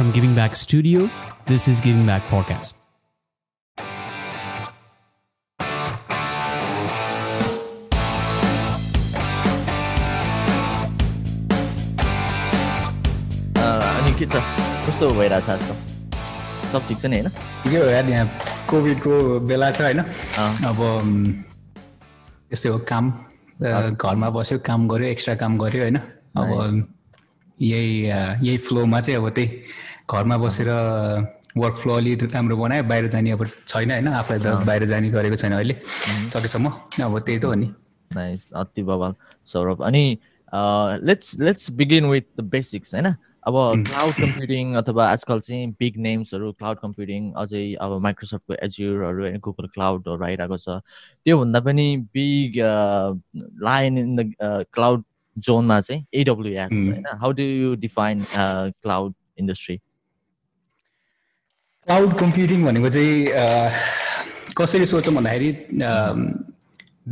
From Giving Back Studio, this is Giving Back Podcast. अनि के छ? कस्तो भइरहेछ आजकल सब ठिक छ नि होइन? ठिकै हो यार यहाँ कोभिडको बेला छ होइन। अब यस्तै हो काम घरमा बस्यो काम गर्यो एक्स्ट्रा काम गर्यो होइन? अब यही यही फ्लोमा चाहिँ अब त्यही घरमा बसेर वर्क फ्लो अलि राम्रो बनायो बाहिर जाने अब छैन होइन आफूलाई त बाहिर जाने गरेको छैन अहिले सकेसम्म। अब त्यही त हो नि। नाइस अति बवाल सौरभ। अनि let's let's begin with the basics होइन? अब क्लाउड कम्प्युटिङ अथवा आजकल चाहिँ बिग नेम्सहरू क्लाउड कम्प्युटिङ अझै अब माइक्रोसफ्टको एज्युरहरू होइन गुगल क्लाउडहरू आइरहेको छ। त्योभन्दा पनि big line in the cloud जोनमा चाहिँ एडब्लुएस. होइन? How do you define cloud industry cloud computing भनेको चाहिँ कसरी सोचौँ भन्दाखेरि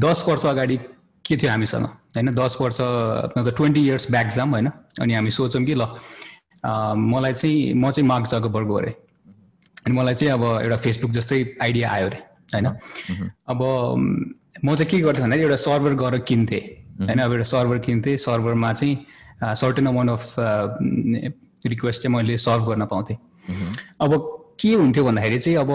दस वर्ष अगाडि के थियो हामीसँग होइन? दस वर्ष मतलब ट्वेन्टी इयर्स ब्याक जाम होइन? अनि हामी सोचौँ कि ल मलाई चाहिँ म चाहिँ मार्क जगबर्ग अरे। अनि मलाई चाहिँ अब एउटा फेसबुक जस्तै आइडिया आयो अरे होइन? अब म चाहिँ के गर्थेँ भन्दाखेरि एउटा सर्भर गरेर किन्थेँ होइन? अब एउटा सर्भर किन्थेँ सर्भरमा चाहिँ सर्टेन अमाउन्ट अफ रिक्वेस्ट चाहिँ मैले सल्भ गर्न पाउँथेँ। अब के हुन्थ्यो भन्दाखेरि चाहिँ अब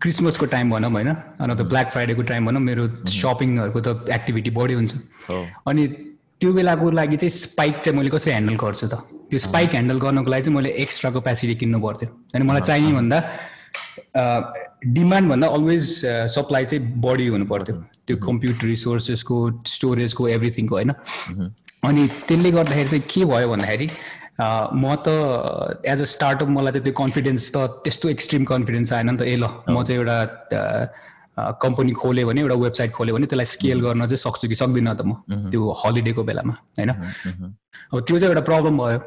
क्रिसमसको टाइम भनौँ होइन अन्त ब्ल्याक फ्राइडेको टाइम भनौँ मेरो सपिङहरूको त एक्टिभिटी बढी हुन्छ। अनि त्यो बेलाको लागि चाहिँ स्पाइक चाहिँ मैले कसरी ह्यान्डल गर्छु त? त्यो स्पाइक ह्यान्डल गर्नको लागि चाहिँ मैले एक्स्ट्रा क्यापेसिटी किन्नु पर्थ्यो। अनि मलाई चाहिने भन्दा डिमान्डभन्दा अलवेज सप्लाई चाहिँ बढी हुनु पर्थ्यो त्यो कम्प्युटर रिसोर्सेसको स्टोरेजको एभ्रिथिङको होइन। अनि त्यसले गर्दाखेरि चाहिँ के भयो भन्दाखेरि म त एज अ स्टार्टअप मलाई चाहिँ त्यो कन्फिडेन्स त त्यस्तो एक्सट्रिम कन्फिडेन्स आएन नि त। ए ल म चाहिँ एउटा कम्पनी खोल्यो भने एउटा वेबसाइट खोल्यो भने त्यसलाई स्केल गर्न चाहिँ सक्छु कि सक्दिनँ त म त्यो हलिडेको बेलामा होइन? अब त्यो चाहिँ एउटा प्रब्लम भयो।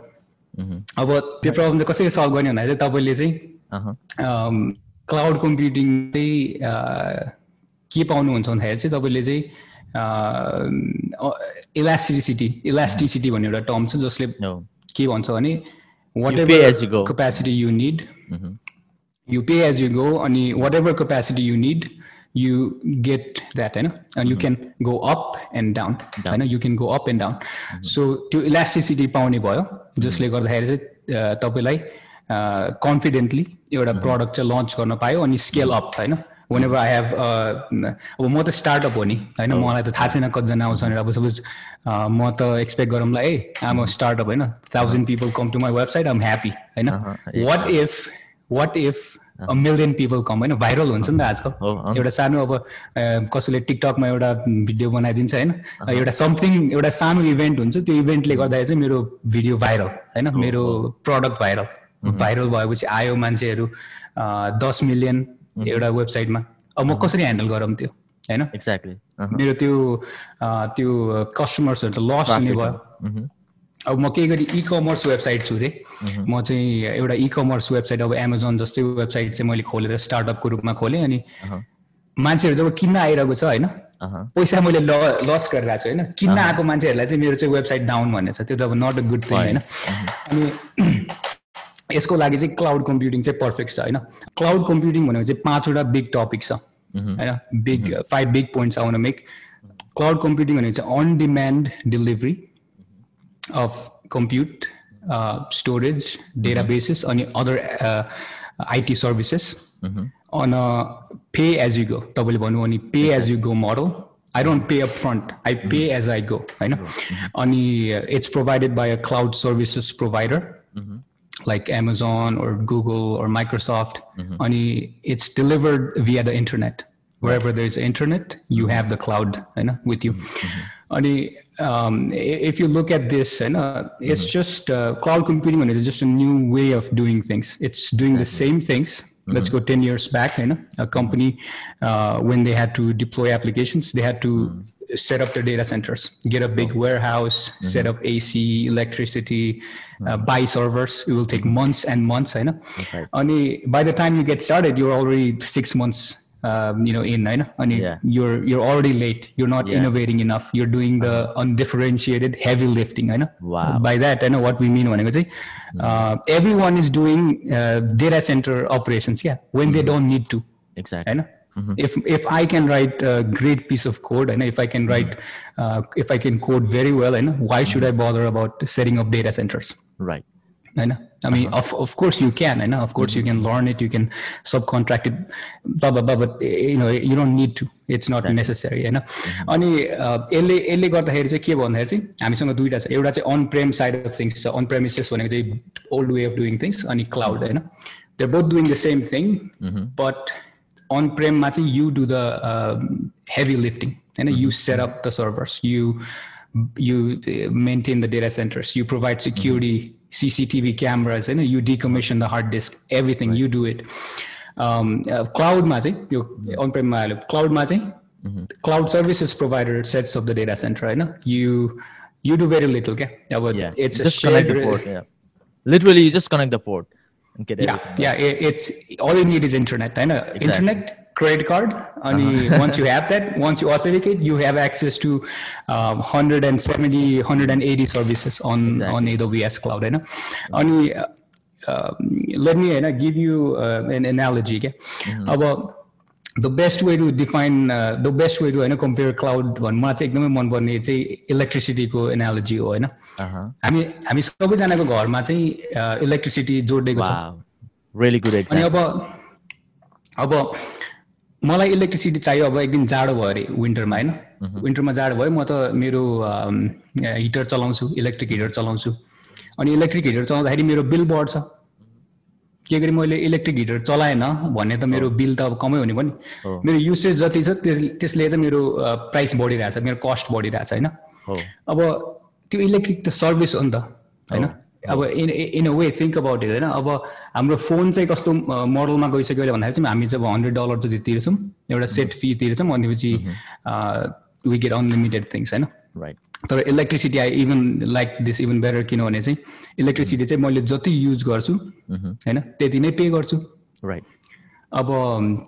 अब त्यो प्रब्लम चाहिँ कसरी सल्भ गर्ने भन्दाखेरि चाहिँ तपाईँले चाहिँ क्लाउड कम्प्युटिङ चाहिँ के पाउनुहुन्छ भन्दाखेरि चाहिँ तपाईँले चाहिँ इलास्टिसिटी इलास्टिसिटी भन्ने एउटा टर्म छ जसले हो के भन्छ भने वाट pay as you go. Ever capacity you need मह्म, यु पे एज यु गो अनि वाट ever capacity you need you get that होइन अनि you can go up and down होइन you can go up and down so त्यो इलास्टिसिटी पाउने भयो जसले गर्दाखेरि चाहिँ अ, तपाईँलाई कन्फिडेन्टली एउटा प्रडक्ट चाहिँ लन्च गर्न पायो अनि स्केल अप होइन Whenever I have अब म त स्टार्टअप हो नि होइन? मलाई त थाहा छैन कतिजना आउँछ भनेर। अब सपोज म त एक्सपेक्ट गरौँला ए आम अ स्टार्टअप होइन? Thousand people come to my website um happy होइन? What if what if a million people come होइन? भाइरल हुन्छ नि त आजकल। हो, अँ। एउटा सानो अब अ, कसैले टिकटकमा एउटा भिडियो बनाइदिन्छ होइन? एउटा समथिङ एउटा सानो इभेन्ट हुन्छ त्यो इभेन्टले गर्दाखेरि चाहिँ मेरो भिडियो भाइरल होइन? मेरो प्रडक्ट भाइरल भाइरल भएपछि आयो मान्छेहरू अ, दस मिलियन एउटा वेबसाइटमा। अब म कसरी ह्यान्डल गरौँ त्यो? होइन? एक्ज्याक्टली मेरो त्यो त्यो कस्टमर्सहरू त लस हुने भयो। अब म केही गरी इ कमर्स वेबसाइट छु रे। म चाहिँ एउटा इ कमर्स वेबसाइट अब एमाजोन जस्तै वेबसाइट चाहिँ मैले खोलेर स्टार्टअपको रूपमा खोलेँ अनि मान्छेहरू जब किन्न आइरहेको छ होइन? पैसा मैले ल लस गरिरहेको छु होइन? किन्न आएको मान्छेहरूलाई चाहिँ मेरो चाहिँ वेबसाइट डाउन भन्ने छ। त्यो त अब नट अ गुड थिङ होइन? अनि यसको लागि चाहिँ क्लाउड कम्प्युटिङ चाहिँ पर्फेक्ट छ होइन क्लाउड कम्प्युटिङ भनेको चाहिँ पाँचवटा बिग टपिक छ होइन बिग फाइभ बिग पोइन्ट्स आउन मेक क्लाउड कम्प्युटिङ भनेको चाहिँ on demand delivery of compute, uh, storage, databases, and other uh, IT services on a pay as you go. तपाईँले भन्नु भने pay as you go model. I don't pay up front. I pay as I go. होइन अनि uh, it's provided by a cloud services provider like Amazon or Google or Microsoft. Mm-hmm. Ani it's delivered via the internet. Wherever there's internet, you mm-hmm. have the cloud you know, with you. Mm-hmm. Ani, um, if you look at this, you know, it's just uh, cloud computing and it's just a new way of doing things. It's doing the same things. Let's go 10 years back, you know, a company, uh, when they had to deploy applications, they had to set up their data centers, get a big oh. warehouse, mm-hmm. set up mm-hmm. AC, electricity, uh, mm-hmm. uh, buy servers. It will take months and months, I know. Okay. Only by the time you get started, you're already six months. Um, you know, in I know, Ani, yeah. you're you're already late. You're not yeah. innovating enough. You're doing the uh-huh. undifferentiated heavy lifting. I know. Wow. By that, I know what we mean. When I say, everyone is doing uh, data center operations. Yeah, when mm-hmm. they don't need to. Exactly. I know होइन if if I can write a great piece of code and if I can write uh, if I can code very well and why should I bother about setting up data centers Right. I know. I mean, of, of course you can. I know. Of course you can learn it. You can subcontract it. Blah blah blah. But eh, you know, you don't need to. It's not necessary. होइन अनि अ, यसले यसले गर्दाखेरि चाहिँ के भन्दाखेरि चाहिँ हामीसँग दुइटा छ एउटा चाहिँ on prem side of things छ अन प्रेमिसेस भनेको चाहिँ old way of doing things अनि क्लाउड होइन they both doing the same thing but on-prem matching you do the uh, heavy lifting. And you mm-hmm. set up the servers. You you uh, maintain the data centers. You provide mm-hmm. security cctv cameras and you decommission the hard disk. Everything right. you do it. Um, uh, cloud matching you mm-hmm. on-prem cloud matching mm-hmm. cloud services provider sets up the data center you you do very little okay? Yeah, yeah. it's just a shared... connect the port yeah. literally you just connect the port and get yeah everything. yeah it, it's all you need is internet I know. Internet credit card and once you have that once you authenticate you have access to um, 170 180 services on on aws cloud I know. Only uh, um, let me uh, give you uh, an analogy okay? About best way to define uh, the best way to होइन compare cloud भन्नु मलाई चाहिँ एकदमै मनपर्ने चाहिँ इलेक्ट्रिसिटीको analogy हो होइन. हामी हामी सबैजनाको घरमा चाहिँ इलेक्ट्रिसिटी जोडिएको छ अनि. अब अब मलाई इलेक्ट्रिसिटी चाहियो अब एकदिन जाडो भयो अरे विन्टरमा होइन विन्टरमा जाडो भयो म त मेरो हिटर चलाउँछु इलेक्ट्रिक हिटर चलाउँछु अनि इलेक्ट्रिक हिटर चलाउँदाखेरि मेरो बिल बढ्छ के गरी मैले इलेक्ट्रिक हिटर चलाएन भने त मेरो बिल त अब कमै हुने पनि। मेरो युसेज जति छ त्यस त्यसले चाहिँ मेरो प्राइस बढिरहेछ मेरो कस्ट बढिरहेछ होइन? अब त्यो इलेक्ट्रिक त सर्भिस हो नि त होइन? अब in in a way think about it होइन? अब हाम्रो फोन चाहिँ कस्तो मोडलमा गइसक्यो भन्दाखेरि चाहिँ हामी जब हन्ड्रेड डलर जति तिर्छौँ एउटा सेट फी तिर्छौँ भनेपछि वी गेट अनलिमिटेड थिङ्स होइन? राइट तर electricity I even like this even better किनभने चाहिँ इलेक्ट्रिसिटी चाहिँ मैले जति युज गर्छु होइन त्यति नै पे गर्छु। राइट अब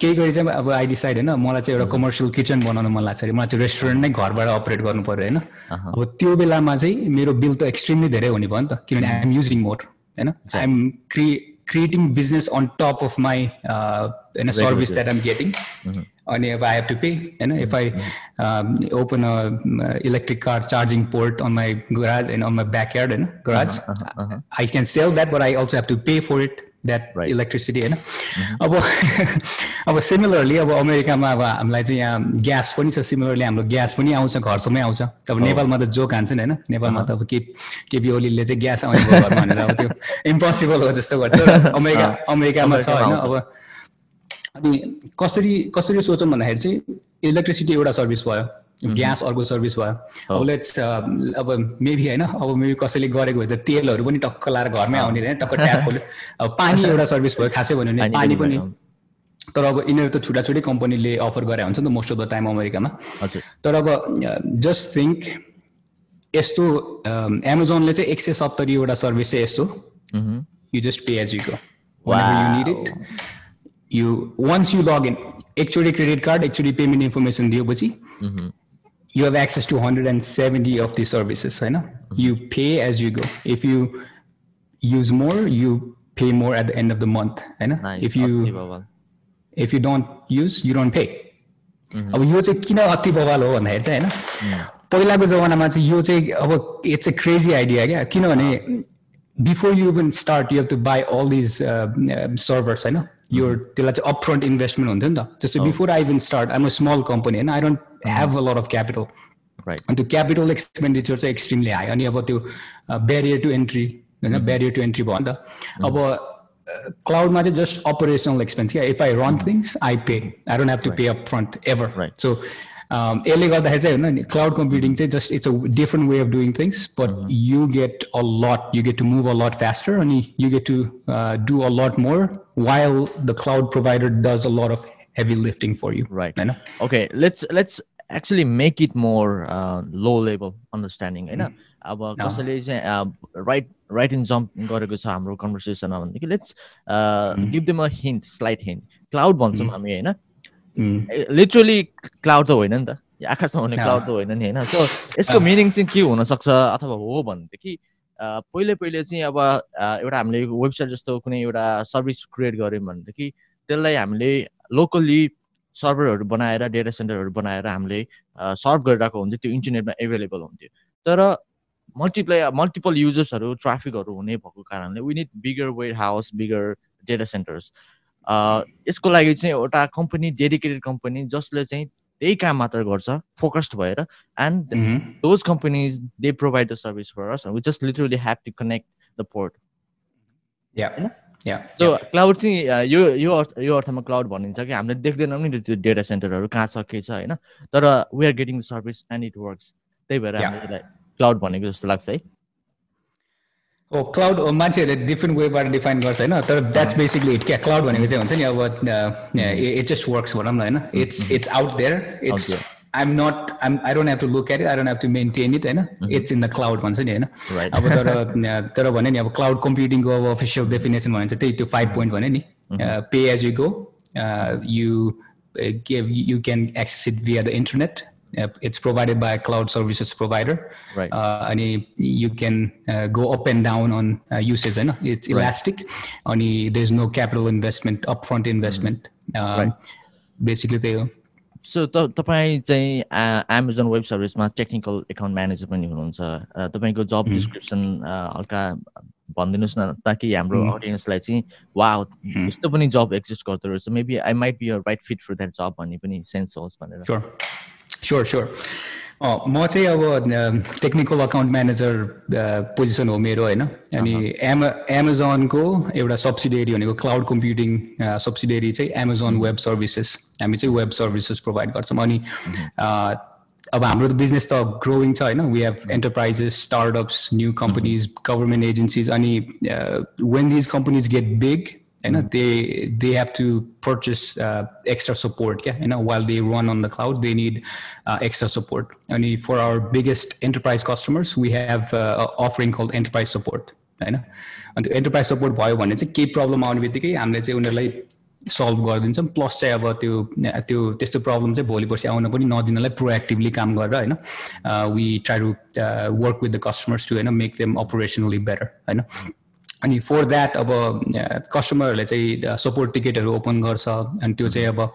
केही गरी चाहिँ अब आई डिसाइड होइन मलाई चाहिँ एउटा कमर्सियल किचन बनाउनु मन लाग्छ अरे। मलाई चाहिँ रेस्टुरेन्ट नै घरबाट अपरेट गर्नु पऱ्यो होइन। अब त्यो बेलामा चाहिँ मेरो बिल त एक्सट्रिमली धेरै हुने भयो नि त किनभने आइएम युजिङ मोर होइन। I'm cre creating business on top of my होइन सर्भिस द्याट आइम गेटिङ अनि अब आई हेभ टु पे होइन if I open a electric car charging port on my garage and on my backyard होइन garage I can sell that but I also have to pay for it that. Electricity होइन अब अब similarly अब अमेरिकामा अब हामीलाई चाहिँ यहाँ ग्यास पनि छ सिमिलरली हाम्रो ग्यास पनि आउँछ घरसम्मै आउँछ। अब नेपालमा त जोक हान्छ नि होइन? नेपालमा त अब के केपी ओलीले चाहिँ ग्यास आउने घरमा भनेर अब त्यो इम्पोसिबल हो जस्तो गर्छ। अमेरिका अमेरिकामा छ होइन? अब अनि कसरी कसरी सोचौँ भन्दाखेरि चाहिँ इलेक्ट्रिसिटी एउटा सर्भिस भयो ग्यास अर्को सर्भिस भयो। अब लेट्स अब मेबी होइन अब मेबी कसैले गरेको भए त तेलहरू पनि टक्क लाएर घरमै आउने होइन टक्क ट्याप खोल्यो। अब पानी एउटा सर्भिस भयो खासै भन्यो भने पानी पनि तर अब यिनीहरू त छुट्टा छुट्टै कम्पनीले अफर गरे हुन्छ नि त मोस्ट अफ द टाइम अमेरिकामा। तर अब जस्ट थिङ्क यस्तो एमाजोनले चाहिँ एक सय सत्तरीवटा सर्भिस चाहिँ यस्तो। you go whenever you need it you once you log in actually credit card actually payment information दिएपछि Mhm. you have access to 170 of these services होइन you pay as you go if you use more you pay more at the end of the month होइन Nice. if you अति बवाल। if you don't use you don't pay अब यो चाहिँ किन अति बवाल हो भन्दाखेरि चाहिँ होइन पहिलाको जमानामा चाहिँ यो चाहिँ अब इट्स अ क्रेजी आइडिया क्या किनभने before you even start you have to buy all these servers होइन यो त्यसलाई चाहिँ अप फ्रन्ट इन्भेस्टमेन्ट हुन्थ्यो नि त जस्तो बिफोर आई इभन स्टार्ट आइम अ स्मल कम्पनी होइन I don't have a lot of capital right अनि त्यो क्यापिटल एक्सपेन्डिचर चाहिँ एक्सट्रिमली हाई अनि अब त्यो ब्यारियर टु एन्ट्री होइन ब्यारियर टु एन्ट्री भयो नि त अब क्लाउडमा चाहिँ जस्ट अपरेसनल एक्सपेन्स क्या if I run things I pay I don't have to pay up front ever Right. सो यसले गर्दाखेरि चाहिँ होइन नि क्लाउड कम्प्युटिङ चाहिँ just it's a different way of doing things but you get a lot you get to move a lot faster अनि you get to do a lot more while the cloud provider does a lot of heavy lifting for you Right. होइन okay let's let's actually make it more uh, low level understanding होइन अब कसैले चाहिँ right right इन jump गरेको छ हाम्रो कन्भर्सेसनमा भनेदेखि let's give them a hint slight hint cloud भन्छौँ हामी होइन लिटरली क्लाउड त होइन नि त आकाशमा हुने क्लाउड त होइन नि होइन सो यसको मिनिङ चाहिँ के हुनसक्छ अथवा हो भनेदेखि पहिले पहिले चाहिँ अब एउटा हामीले वेबसाइट जस्तो कुनै एउटा सर्भिस क्रिएट गऱ्यौँ भनेदेखि त्यसलाई हामीले लोकल्ली सर्भरहरू बनाएर डेटा सेन्टरहरू बनाएर हामीले सर्भ गरिरहेको हुन्थ्यो त्यो इन्टरनेटमा एभाइलेबल हुन्थ्यो तर मल्टिप्लाई मल्टिपल युजर्सहरू ट्राफिकहरू हुने भएको कारणले we need bigger warehouse bigger data centres यसको लागि चाहिँ एउटा कम्पनी डेडिकेटेड कम्पनी जसले चाहिँ त्यही काम मात्र गर्छ फोकस्ड भएर। And those companies they provide the service for us we just literally have to connect the port होइन? सो क्लाउड चाहिँ यो यो यो अर्थमा क्लाउड भनिन्छ कि हामीले देख्दैनौँ नि त्यो डेटा सेन्टरहरू कहाँ छ के छ होइन? तर we are getting service and it works त्यही भएर हामीलाई क्लाउड भनेको जस्तो लाग्छ है। हो क्लाउड मान्छेहरूले डिफ्रेन्ट वेबाट डिफाइन गर्छ होइन तर द्याट्स बेसिकली इट क्या क्लाउड भनेको चाहिँ हुन्छ नि अब इट जस्ट वर्क्स भनौँ न होइन it's it's out there it's I'm not I'm I don't have to look at it I don't have to maintain it होइन इट्स इन द क्लाउड भन्छ नि होइन अब तर तर भने नि अब क्लाउड कम्प्युटिङको अब अफिसियल डेफिनेसन भने चाहिँ त्यही त्यो फाइभ पोइन्ट भने नि pay as you go you give you can access it via the internet uh, it's provided by a cloud services provider right uh, and you can uh, go up and down on uh, usage and it's elastic right. and there's no capital investment upfront investment mm-hmm. um, right. basically they सो त तपाईँ चाहिँ Amazon web सर्भिसमा technical account manager पनि हुनुहुन्छ तपाईँको जब description हल्का भनिदिनुहोस् न ताकि हाम्रो अडियन्सलाई चाहिँ वा यस्तो पनि जब एक्जिस्ट गर्दो रहेछ maybe I might be right fit for that job भन्ने पनि सेन्स होस् भनेर स्योर स्योर म चाहिँ अब टेक्निकल अकाउन्ट म्यानेजर पोजिसन हो मेरो होइन अनि एमा एमाजोनको एउटा सब्सिडेरी भनेको क्लाउड कम्प्युटिङ सब्सिडेरी चाहिँ एमाजोन वेब सर्भिसेस हामी चाहिँ वेब सर्भिसेस प्रोभाइड गर्छौँ अनि अब हाम्रो त बिजनेस त ग्रोइङ छ होइन we have enterprises startups new companies government agencies अनि when these companies get big होइन they they have to purchase extra support क्या होइन while they run on the cloud they need extra support अनि फर our biggest enterprise customers we have offering कल enterprise support होइन अन्त enterprise support भयो भने चाहिँ केही प्रब्लम आउने बित्तिकै हामीले चाहिँ उनीहरूलाई सल्भ गरिदिन्छौँ प्लस चाहिँ अब त्यो त्यो त्यस्तो प्रब्लम चाहिँ भोलि पर्सि आउन पनि नदिनलाई प्रोएक्टिभली काम गरेर होइन we try to work with the customers to होइन मेक देम अपरेसनली बेटर होइन अनि फोर द्याट अब कस्टमरहरूले चाहिँ सपोर्ट टिकटहरू ओपन गर्छ अनि त्यो चाहिँ अब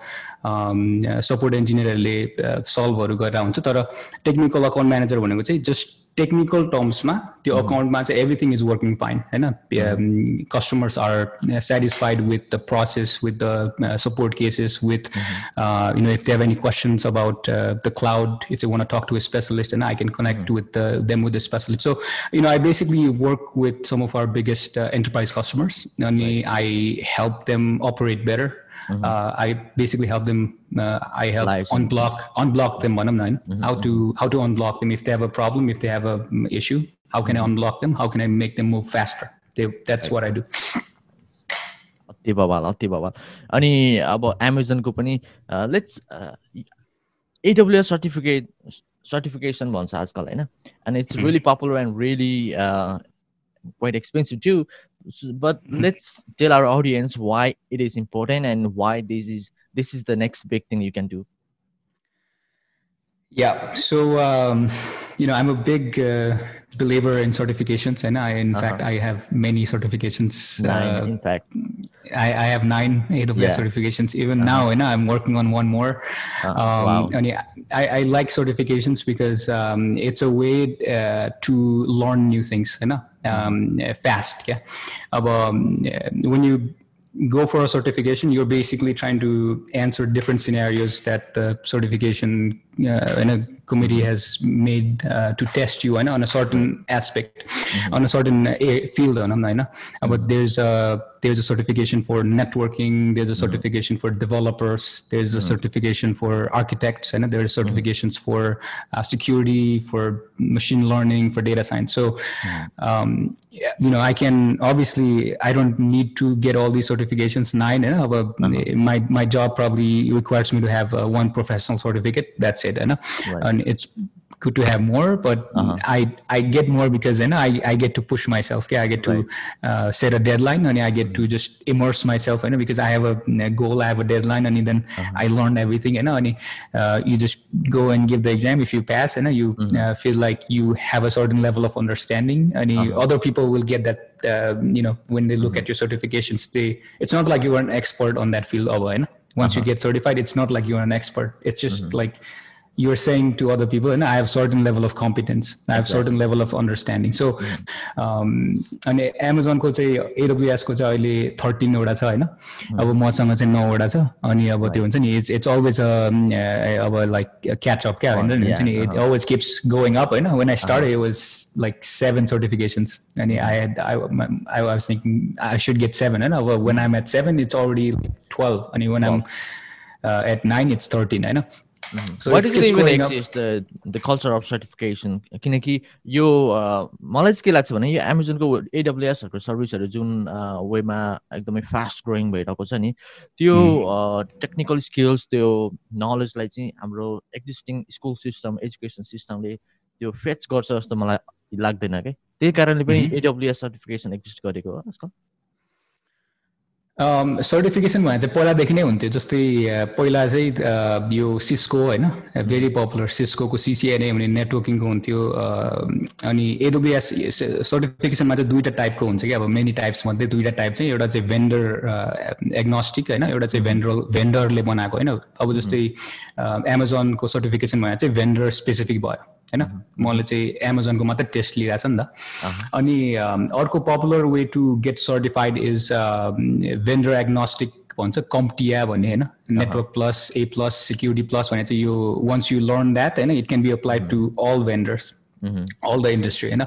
सपोर्ट इन्जिनियरहरूले सल्भहरू गरेर हुन्छ तर टेक्निकल अकाउन्ट म्यानेजर भनेको चाहिँ जस्ट टेक्निकल टर्म्समा त्यो अकाउन्टमा चाहिँ एभ्रिथिङ इज वर्किङ फाइन होइन customers are satisfied with the process with the support cases with you know if they have any questions about the cloud if they want talk to a specialist and I can connect with the, them with the specialist. So, you know, I basically work with some of our biggest uh, enterprise customers and right. I help them operate better. Mm-hmm. Uh, I basically help them. Uh, I help License. unblock unblock them one of 9 mm-hmm. How to how to unblock them if they have a problem, if they have a um, issue. How can mm-hmm. I unblock them? How can I make them move faster? They, that's what I do. अति बवाल अति बवाल अनि अब एमाजोनको पनि let's AWS certificate certification भन्छ आजकल होइन and it's really popular and really quite expensive too. But let's tell our audience why it is important and why this is this is the next big thing you can do. Yeah. So um, you know, I'm a big uh, believer in certifications, and I, in uh-huh. fact, I have many certifications. Nine, uh, in fact, I, I have nine AWS yeah. certifications. Even uh-huh. now, and I'm working on one more. Uh, um, wow. And yeah, I, I, like certifications because um, it's a way uh, to learn new things, you know, fast. Yeah. Um, when you go for a certification, you're basically trying to answer different scenarios that the certification uh, in a committee has made uh, to test you on a certain aspect, mm-hmm. on a certain uh, field. Mm-hmm. But there's a there's a certification for networking. There's a mm-hmm. certification for developers. There's a mm-hmm. certification for architects, and there are mm-hmm. certifications for uh, security, for machine learning, for data science. So, um, you know, I can obviously I don't need to get all these certifications nine. You know, but uh-huh. my my job probably requires me to have uh, one professional certificate. That's it. You know? right. And it's good to have more, but Uh-huh. I I get more because then I, I get to push myself. Yeah, I get to uh, set a deadline and I get to just immerse myself. You know, because I have a, a goal, I have a deadline, and then I learn everything. You know, and uh, you just go and give the exam. If you pass, you know, you uh, feel like you have a certain level of understanding, and other people will get that. Uh, you know, when they look at your certifications, they it's not like you are an expert on that field. Over, you know? Once you get certified, it's not like you're an expert. It's just like you're saying to other people and i have certain level of competence i have certain level of understanding so um, अनि एमाजोनको चाहिँ एडब्लुएसको चाहिँ अहिले थर्टिनवटा छ होइन अब मसँग चाहिँ नौवटा छ अनि अब त्यो हुन्छ नि इट्स इट्स अलवेज अब लाइक क्याचअप क्या हुन्छ नि हुन्छ नि it always kips going up होइन when I start it was like seven सर्टिफिकेसन्स अनि आई head I I was thinking I should gate seven होइन अब वेन आइम eight seven it's already twelve अनि वेन आइम एट नाइन इट्स थर्टिन होइन Going up. exist the the culture of certification? किनकि यो मलाई चाहिँ के लाग्छ भने यो एमाजोनको एडब्लुएसहरूको सर्भिसहरू जुन वेमा एकदमै फास्ट ग्रोइङ भइरहेको छ नि त्यो टेक्निकल स्किल्स त्यो नलेजलाई चाहिँ हाम्रो एक्जिस्टिङ स्कुल सिस्टम एजुकेसन सिस्टमले त्यो फेच गर्छ जस्तो मलाई लाग्दैन क्या त्यही कारणले पनि एडब्लुएस सर्टिफिकेसन एक्जिस्ट गरेको हो आजकल। सर्टिफिकेसन भने चाहिँ पहिलादेखि नै हुन्थ्यो। जस्तै पहिला चाहिँ यो सिस्को होइन भेरी पपुलर सिस्कोको सिसिएनए भन्ने नेटवर्किङको हुन्थ्यो। अनि एडब्लुएस सर्टिफिकेसनमा चाहिँ दुईवटा टाइपको हुन्छ कि? अब मेनी टाइप्स मध्ये दुईवटा टाइप चाहिँ एउटा चाहिँ भेन्डर एग्नोस्टिक होइन एउटा चाहिँ भेन्डर भेन्डरले बनाएको होइन। अब जस्तै एमाजोनको सर्टिफिकेसन भने चाहिँ भेन्डर स्पेसिफिक भयो। होइन मैले चाहिँ एमाजोनको मात्रै टेस्ट लिइरहेको छ नि त अनि अम, अर्को popular way to get certified is vendor agnostic भन्छ कम्टिया भन्ने होइन network plus A plus security plus भने चाहिँ यो वन्स यु लर्न द्याट होइन it can be applied to all vendors all the industry होइन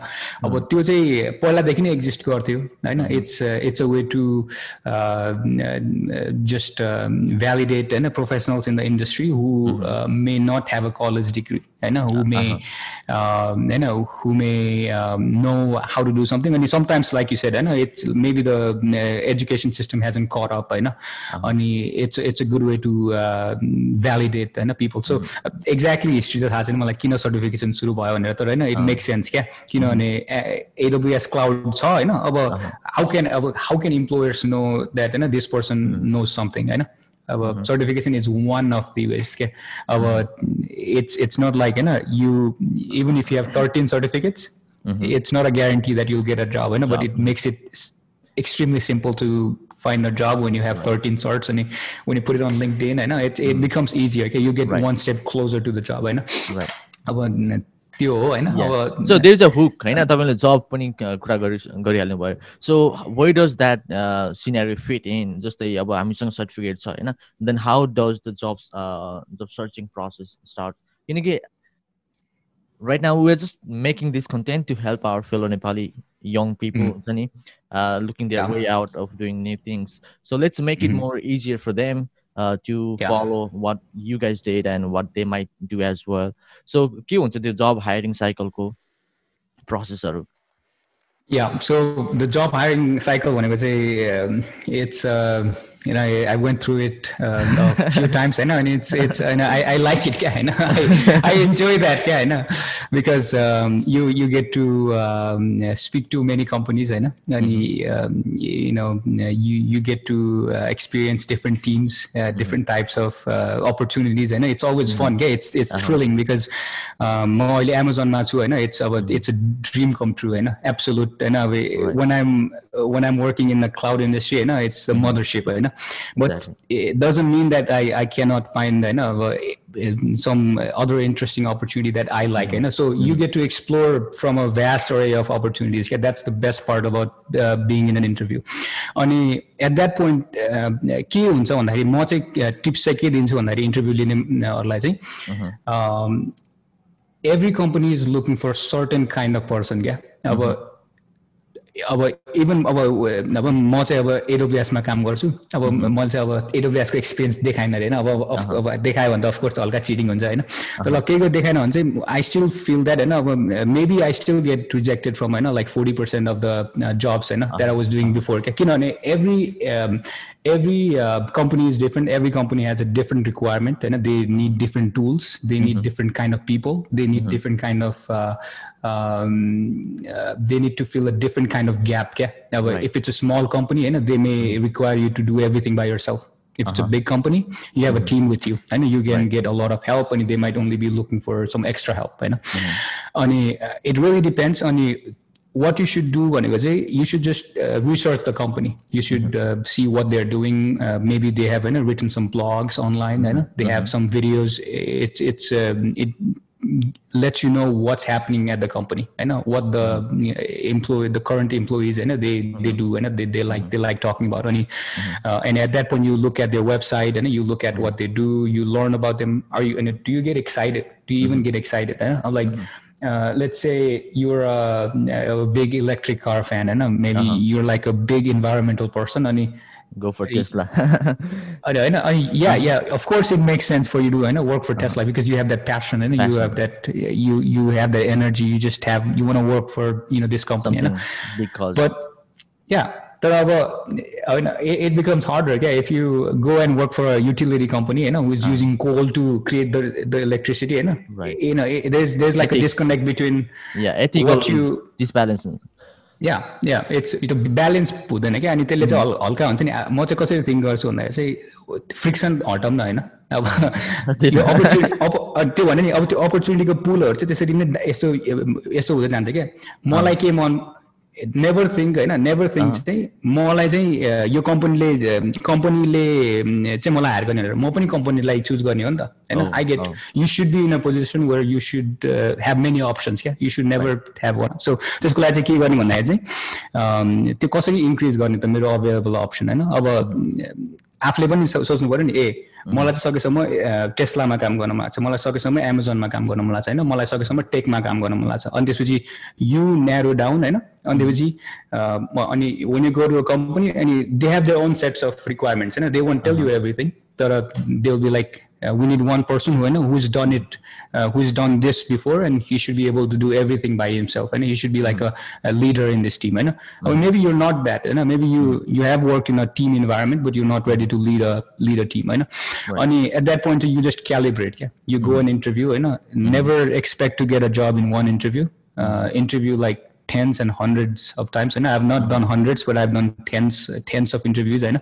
अब त्यो चाहिँ पहिलादेखि नै एक्जिस्ट गर्थ्यो होइन? It's it's a way to just validate होइन? Professionals in the industry who may not have a college degree होइन? हु मे होइन who may know how to do something अनि समटाइम्स लाइक यु सेड होइन it's maybe the education system hasn't cut up होइन अनि it's it's a good way to validate होइन people so exactly history चाहिँ थाहा छैन मलाई किन सर्टिफिकेसन सुरु भयो भनेर तर होइन? इट मेक सेन्स क्या किनभने एडब्लुएस क्लाउड छ होइन अब हाउ क्यान अब how can employers know that होइन दिस पर्सन नो समथिङ होइन अब certification is one of the ways क्या अब इट्स इट्स नट लाइक होइन you even if you have thirteen certificates it's not a guarantee that you'll get a job, you know, but it makes it s- extremely simple to find a job when you have 13 sorts and it- when you put it on LinkedIn, I know it, it becomes easier. Okay, you get Right. one step closer to the job, I know. Right. त्यो हो होइन? Is a हुन तपाईँले जब पनि कुरा गरि गरिहाल्नु भयो so where does that scenario fit in जस्तै अब हामीसँग सर्टिफिकेट छ होइन? देन हाउसेस स्टार्ट किनकि right now we are just making this content to help our fellow Nepali young people हुन्छ नि? Looking the way out of doing नि things so let's make it more easier for them uh, to Yeah. follow what you guys did and what they might do as well. So के हुन्छ त्यो job hiring cycle को processहरू Yeah, so the job hiring cycle भनेको चाहिँ um, it's uh, you know, I, went through it uh, a few times. I know, and it's it's. I know, I, I like it. Yeah, I know, I, I enjoy that. Yeah, I know, because um, you you get to um, speak to many companies. I know, and mm-hmm. Um, you know, you you get to uh, experience different teams, uh, mm-hmm. different mm-hmm. types of uh, opportunities. I know it's always mm-hmm. fun. Yeah, it's it's uh-huh. thrilling because um, Amazon Matsu. I know it's about mm-hmm. it's a dream come true. I know, absolute. I know, right. when I'm when I'm working in the cloud industry, I know it's the mm-hmm. mothership. I know but Exactly. it doesn't mean that I I cannot find होइन अब eh, some other interesting opportunity that I like होइन so you get to explore from a vast array of opportunities yeah, that's the best part about uh, being in an interview अनि at that point uh, के हुन्छ भन्दाखेरि म चाहिँ tips चाहिँ के दिन्छु भन्दाखेरि इन्टरभ्यू लिनेहरूलाई चाहिँ um, every company is looking for certain kind of person क्या अब अब इभन अब अब म चाहिँ अब एडब्लुएसमा काम गर्छु अब मैले चाहिँ अब एडब्लुएसको एक्सपिरियन्स देखाएन अरे होइन अब अब देखायो भने त अफकोर्स हल्का चिटिङ हुन्छ होइन तर केहीको देखाएन भने चाहिँ आई स्टिल फिल द्याट होइन अब maybe I still get rejected from होइन like forty percent of the jobs होइन that I was doing before क्या किनभने every every company is different every company has a different requirement होइन they need different tools they need different kind of people they need different kind of um, uh, they need to fill a different kind of gap yeah? now Right. if it's a small company you know, they may require you to do everything by yourself if it's a big company you have a team with you and you can get a lot of help and they might only be looking for some extra help होइन अनि uh, it really depends on you what you should do भनेको चाहिँ you should just uh, research the company you should uh, see what they're doing uh, maybe they have होइन written some blogs online होइन they have some videos it's it's um, it lets you know what's happening at the company. I know what the uh, employee the current employees and they they do and they, they like they like talking about any uh, and at that point you look at their website and you look at what they do you learn about them. Are you and do you get excited? Do you even get excited? I'm like uh, let's say you're a, a big electric car fan and maybe you're like a big environmental person and go for tesla I know, I know. I, yeah, yeah. Of course, it makes sense for you to I know work for Tesla because you have that passion and you have that you you have that energy. You just have you want to work for you know this company. you know. something because But yeah, तर अब होइन it it becomes harder. Yeah, if you go and work for a utility company, you know, who's using coal to create the the electricity, you know, Right. you know, it- there's there's like a Ethics. disconnect या या it's त्यो balance हुँदैन क्या अनि त्यसले चाहिँ हल हल्का हुन्छ नि म चाहिँ कसरी थिङ्क गर्छु भन्दाखेरि चाहिँ फ्रिक्सन हटाउँ न होइन अब यो अपर्च्युनिटी त्यो भने नि अब त्यो अपर्च्युनिटीको पुलहरू चाहिँ त्यसरी नै यस्तो यस्तो हुँदै जान्छ क्या मलाई के मन नेभर थिङ्क होइन नेभर थिङ्क चाहिँ मलाई चाहिँ अ, यो कम्पनीले कम्पनीले चाहिँ मलाई हायर गर्ने भनेर म पनि कम्पनीलाई चुज गर्ने हो नि त होइन? I get should be in a position where you should uh, have many options yeah you should never have one. So त्यसको लागि चाहिँ के गर्ने भन्दाखेरि चाहिँ त्यो कसरी इन्क्रिज गर्ने त मेरो अभाइलेबल अप्सन होइन? अब आफूले पनि सो- सोच्नु पऱ्यो नि ए मलाई चाहिँ सकेसम्म टेस्लामा काम गर्न मन लाग्छ मलाई सकेसम्म एमाजोनमा काम गर्न मन लाग्छ होइन? मलाई सकेसम्म टेकमा काम गर्न मन लाग्छ अनि त्यसपछि यु न्यारो डाउन होइन? अनि त्यसपछि अ, म- अनि when you go to a company अनि they have their own sets of requirements होइन? They won't tell you everything तर they will be like uh, we need one person who I know who's done it, uh, who's done this before, and he should be able to do everything by himself, and he should be like a, a leader in this team. I know. Or maybe you're not that. You know? Maybe you you have worked in a team environment, but you're not ready to lead a lead a team. I know. And at that point, you just calibrate. Yeah, you go and interview. I know. Never expect to get a job in one interview. Uh, interview like tens and hundreds of times. And I've not done hundreds, but I've done tens, tens of interviews. I know.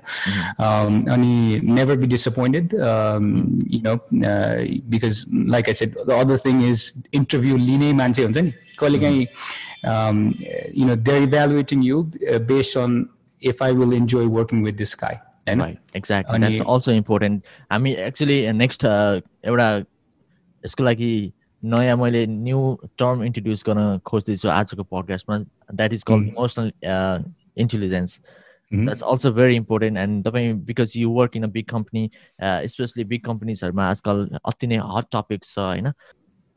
Um, and never be disappointed. Um, You know, uh, because like I said, the other thing is interview लिने मान्छे हुन्छ नि कहिले काहीँ um, you know they're evaluating you uh, based on if I will enjoy working with this guy. होइन? right exactly अनि- that's also important हामी actually next एउटा यसको लागि नयाँ मैले न्यू टर्म इन्ट्रोड्युस गर्न खोज्दैछु आजको पडकास्टमा that is called emotional intelligence. That's also very important and तपाईँ because you work in a big company especially big कम्पनीजहरूमा आजकल अति नै हट टपिक्स छ होइन?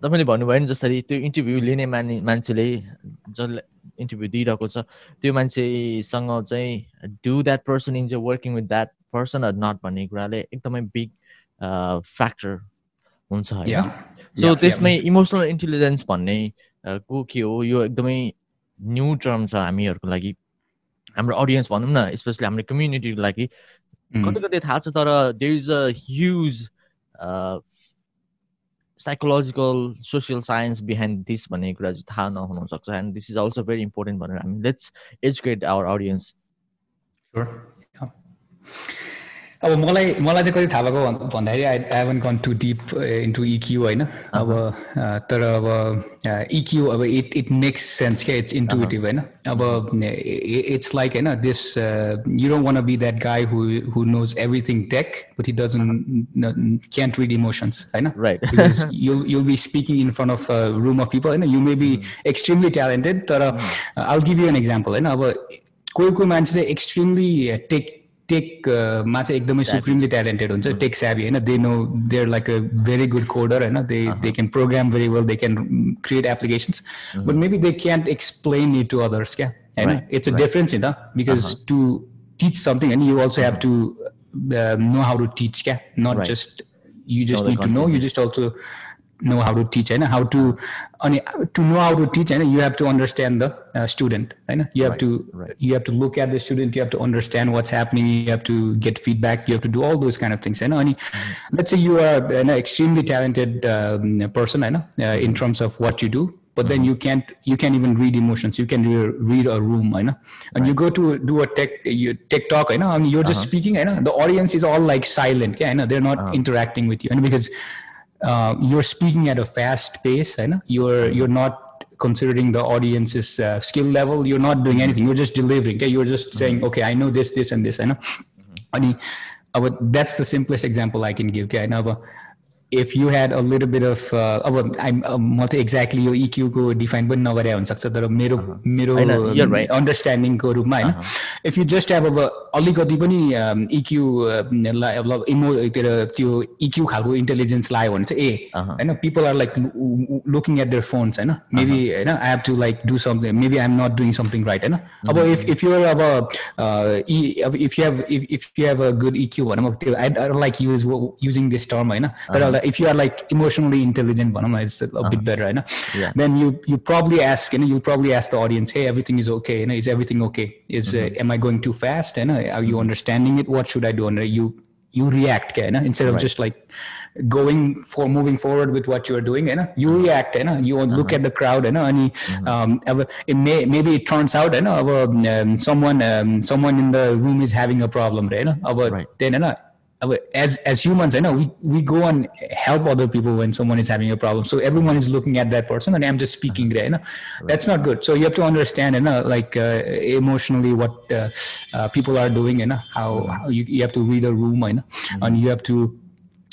तपाईँले भन्नुभयो नि जसरी त्यो इन्टरभ्यू लिने माने मान्छेले जसले इन्टरभ्यू दिइरहेको छ त्यो मान्छेसँग चाहिँ do that person in working with that person or not भन्ने कुराले एकदमै बिग फ्याक्टर हुन्छ होइन. सो त्यसमै इमोसनल इन्टेलिजेन्स भन्ने को के हो यो एकदमै न्यू टर्म छ हामीहरूको लागि। हाम्रो अडियन्स भनौँ न स्पेसली हाम्रो कम्युनिटीको लागि। Mm. कतै कतै थाहा छ तर there is a huge psychological social science behind this भन्ने कुरा चाहिँ थाहा नहुन सक्छ and this is also very important भनेर हामी लेट्स एजुकेट आवर अडियन्स. अब मलाई मलाई चाहिँ कति थाहा भएको भन्- भन्दाखेरि I I haven't gone to deep into EQ होइन। अब तर अब इक्यु अब इट इट मेक्स सेन्स क्या इट्स इन्टुटिभ होइन। अब इट्स लाइक होइन this you don't want be that guy who who knows everything tech but he doesn't can't read emotions होइन। You'll be speaking in front of a room of people and you may be extremely talented तर uh, I'll give you an example होइन। अब कोही कोही मान्छे चाहिँ extremely take take मा चाहिँ एकदमै सुप्रिमली ट्यालेन्टेड हुन्छ टेक स्याभी होइन they know they're like a very good coder होइन they they can program very well they can create applications but maybe they can't explain it to others क्या होइन Right, it's a difference नि त because to teach something होइन you also have to know how to teach क्या नट Right. Just you just the need to know you content. know how to teach and how to to know how to teach and you have to understand the uh, student and you have Right, to right. you have to look at the student you have to understand what's happening you have to get feedback you have to do all those kind of things and Mm-hmm. let's say you are an extremely talented um, person I know, uh, Mm-hmm. in terms of what you do but then you can't you can't even read emotions you can re- read a room I know and you go to do a tech you tech talk I know and you're just Uh-huh. speaking I know the audience is all like silent yeah, I know they're not Uh-huh. interacting with you and because you're speaking at a fast pace I know you're Mm-hmm. you're not considering the audience's uh, skill level you're not Mm-hmm. doing anything you're just delivering okay you're just saying okay I know this this and this I know Mm-hmm. अनि अब that's the simplest example I can give okay होइन अब if you had a little bit of uh, अब I'm म त exactly यो EQ को define पनि नगरे हुनसक्छ तर मेरो मेरो होइन, you're right. अन्डरस्ट्यान्डिङको रूपमा होइन इफ यु जस्ट हेभ अब अलिकति पनि इक्यु लाई अब इमो के अरे त्यो इक्यु खालको इन्टेलिजेन्स लायो भने चाहिँ ए Uh-huh. होइन people are like looking at their phones होइन मेबी होइन I have to like do something maybe I am not doing something right होइन अब इफ इफ युआर अब uh, e- अब if you have if if you have a good EQ भनौँ अब त्यो I like use using this term होइन तर if you are like emotionally intelligent भनौँ न इट्स अ बिट बेटर होइन Yeah. then you you probably ask you know you probably ask the audience hey everything is okay you know is everything i going too fast? And are you mm-hmm. understanding it? What should i do? And uh, you you react you know, instead of right. just like going for moving forward with what you mm-hmm. are doing you you react you know, you look mm-hmm. at the crowd you know, and you, mm-hmm. um, it may, maybe it turns out you know, our, um, someone um, someone in the room is having a problem you know, our, right. then you know, as as humans, I know we we go and help other people when someone is having a problem. So everyone is looking at that person, and I'm just speaking there. You know, that's not good. So you have to understand, you know, like uh, emotionally what uh, uh, people are doing, you know, how, how you, you have to read a room, you know, and you have to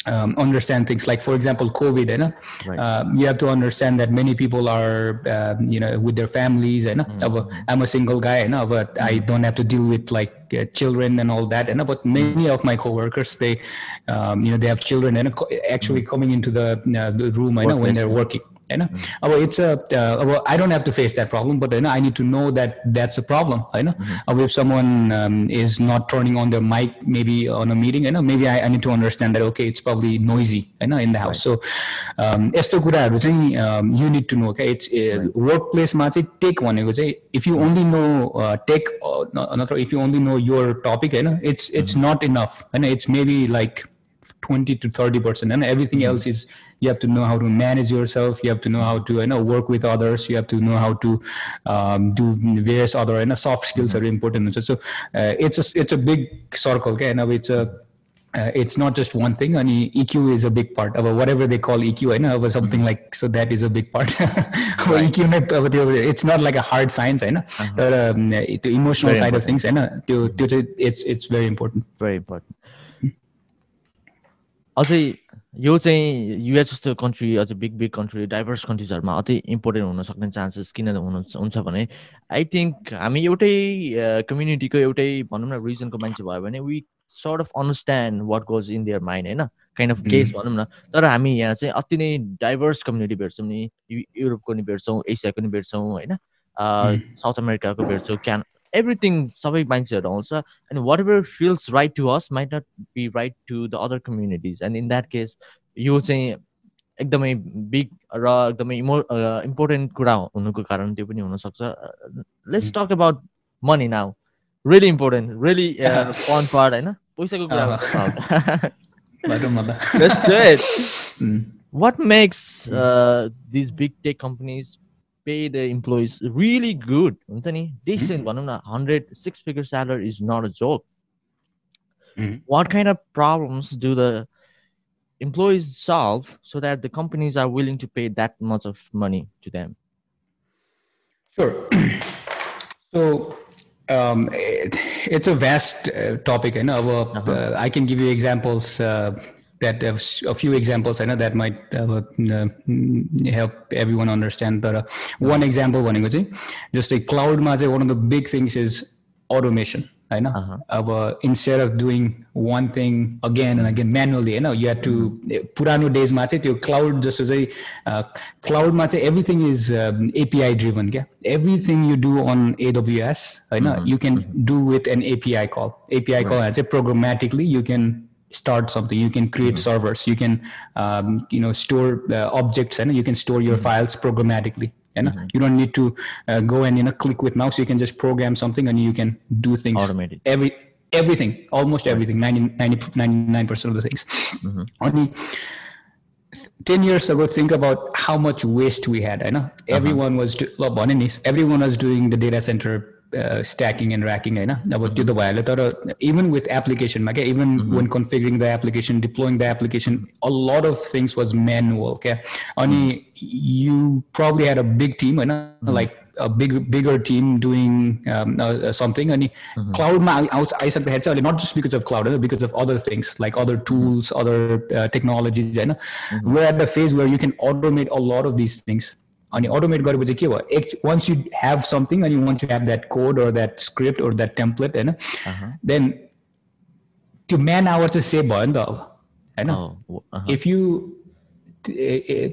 um, understand things like for example covid you know Right. um, you have to understand that many people are um, you know with their families and i'm a single guy you know but i don't have to deal with like uh, children and all that and but many of my coworkers they um, you know they have children and actually coming into the, uh, the room i know when they're working you know अब it's a uh, अब I don't have to face that problem but you know I need to know that that's a problem you know अब if someone um, is not turning on their mic maybe on a meeting you know maybe I, I need to understand that okay it's probably noisy you know in the house so um, यस्तो कुराहरू चाहिँ um, you need to know okay it's uh, workplace मा चाहिँ tech भनेको चाहिँ if you only know uh, tech uh, नत्र if you only know your topic you know it's it's not enough and it's maybe like 20 to 30 percent and everything else is you have to know how to manage yourself you have to know how to you know work with others you have to know how to um, do various other you know soft skills mm-hmm. are important so, uh, it's a it's a big circle okay now it's a uh, it's not just one thing and eq is a big part of whatever they call eq i know something mm-hmm. like so that is a big part right. eq it's not like a hard science i know uh-huh. but um, the emotional very side important. of things i know it's it's very important very important अझै यो चाहिँ US जस्तो country अझै big big country diverse कन्ट्रिजहरूमा अति important हुन सक्ने chances किन हुनु हुन्छ भने आई थिङ्क हामी एउटै कम्युनिटीको एउटै भनौँ न रिजनको मान्छे भयो भने we sort of understand what goes in their mind होइन? काइन्ड अफ केस भनौँ न तर हामी यहाँ चाहिँ अति नै डाइभर्स कम्युनिटी भेट्छौँ नि युरोपको नि भेट्छौँ एसियाको नि भेट्छौँ होइन? साउथ अमेरिकाको भेट्छौँ क्यान एभ्रिथिङ सबै मान्छेहरू आउँछ and whatever feels right to us might not be right to the other communities and in that case यो चाहिँ एकदमै बिग र एकदमै इमो इम्पोर्टेन्ट कुरा हुनुको कारण त्यो पनि हुनसक्छ. Let's talk about money now really important really fun part होइन? पैसाको कुरा what makes these big tech companies Mm. what makes uh, these big tech companies pay their employees really good हुन्छ नि decent भनौँ न hundred six figure salary is not a joke Mhm. what kind of problems do the employees solve so that the companies are willing to pay that much of money to them Sure. so um, it, it's a vast uh, topic. I know. Uh, Uh-huh. uh, I can give you examples. Uh, that have s- a few examples I know that might uh, uh, mm, help everyone understand. But uh, one example, भनेको चाहिँ just a cloud मा चाहिँ one of the big things is automation. होइन Uh-huh. अब instead of doing one thing again and again manually होइन you have to पुरानो डेजमा चाहिँ त्यो क्लाउड जस्तो चाहिँ क्लाउडमा चाहिँ एभ्रिथिङ इज एपिआई ड्रिभन क्या everything you do on AWS होइन you can do with an API कल एपिआई कल चाहिँ programmatically you can start something. You can create mm-hmm. servers. You can um, you know store uh, objects and you can store your mm-hmm. files programmatically you know mm-hmm. you don't need to uh, go and you know click with mouse. You can just program something and you can do things. Automated every everything almost everything 90, 90 99% of the things. Mm-hmm. Only 10 years ago think about how much waste we had i know. Uh-huh. Everyone was do, everyone was doing the data center uh, stacking and racking होइन अब त्यो त भइहाल्यो तर even with applicationमा क्या even when configuring the application deploying the application a lot of things was manual क्या अनि you probably had a big team होइन like a big bigger team doing um, uh, uh, something अनि क्लाउडमा आउँछ आइसक्दाखेरि चाहिँ अहिले not just because of cloud होइन because of other things like other tools other uh, technologies होइन we're at the phase where you can automate a lot of these things अनि automate गरेपछि के भयो एक once you have something and you want to have that code or that script or that template होइन then त्यो man our चाहिँ save भयो नि त अब होइन Oh, w- uh-huh. If you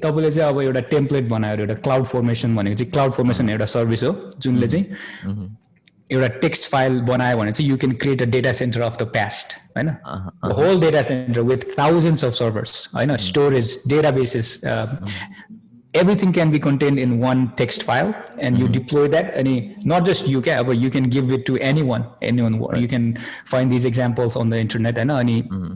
तपाईँले चाहिँ अब एउटा टेम्प्लेट बनाएर एउटा क्लाउड फर्मेसन भनेको चाहिँ क्लाउड फर्मेसन एउटा सर्भिस हो जुनले चाहिँ एउटा टेक्स्ट फाइल बनायो भने चाहिँ you can create a data center of the past होइन whole data center with thousands of servers होइन storage data bases everything can be contained in one text file and mm-hmm. you deploy that any not just you can uh, but you can give it to anyone anyone right. you can find these examples on the internet and any mm-hmm.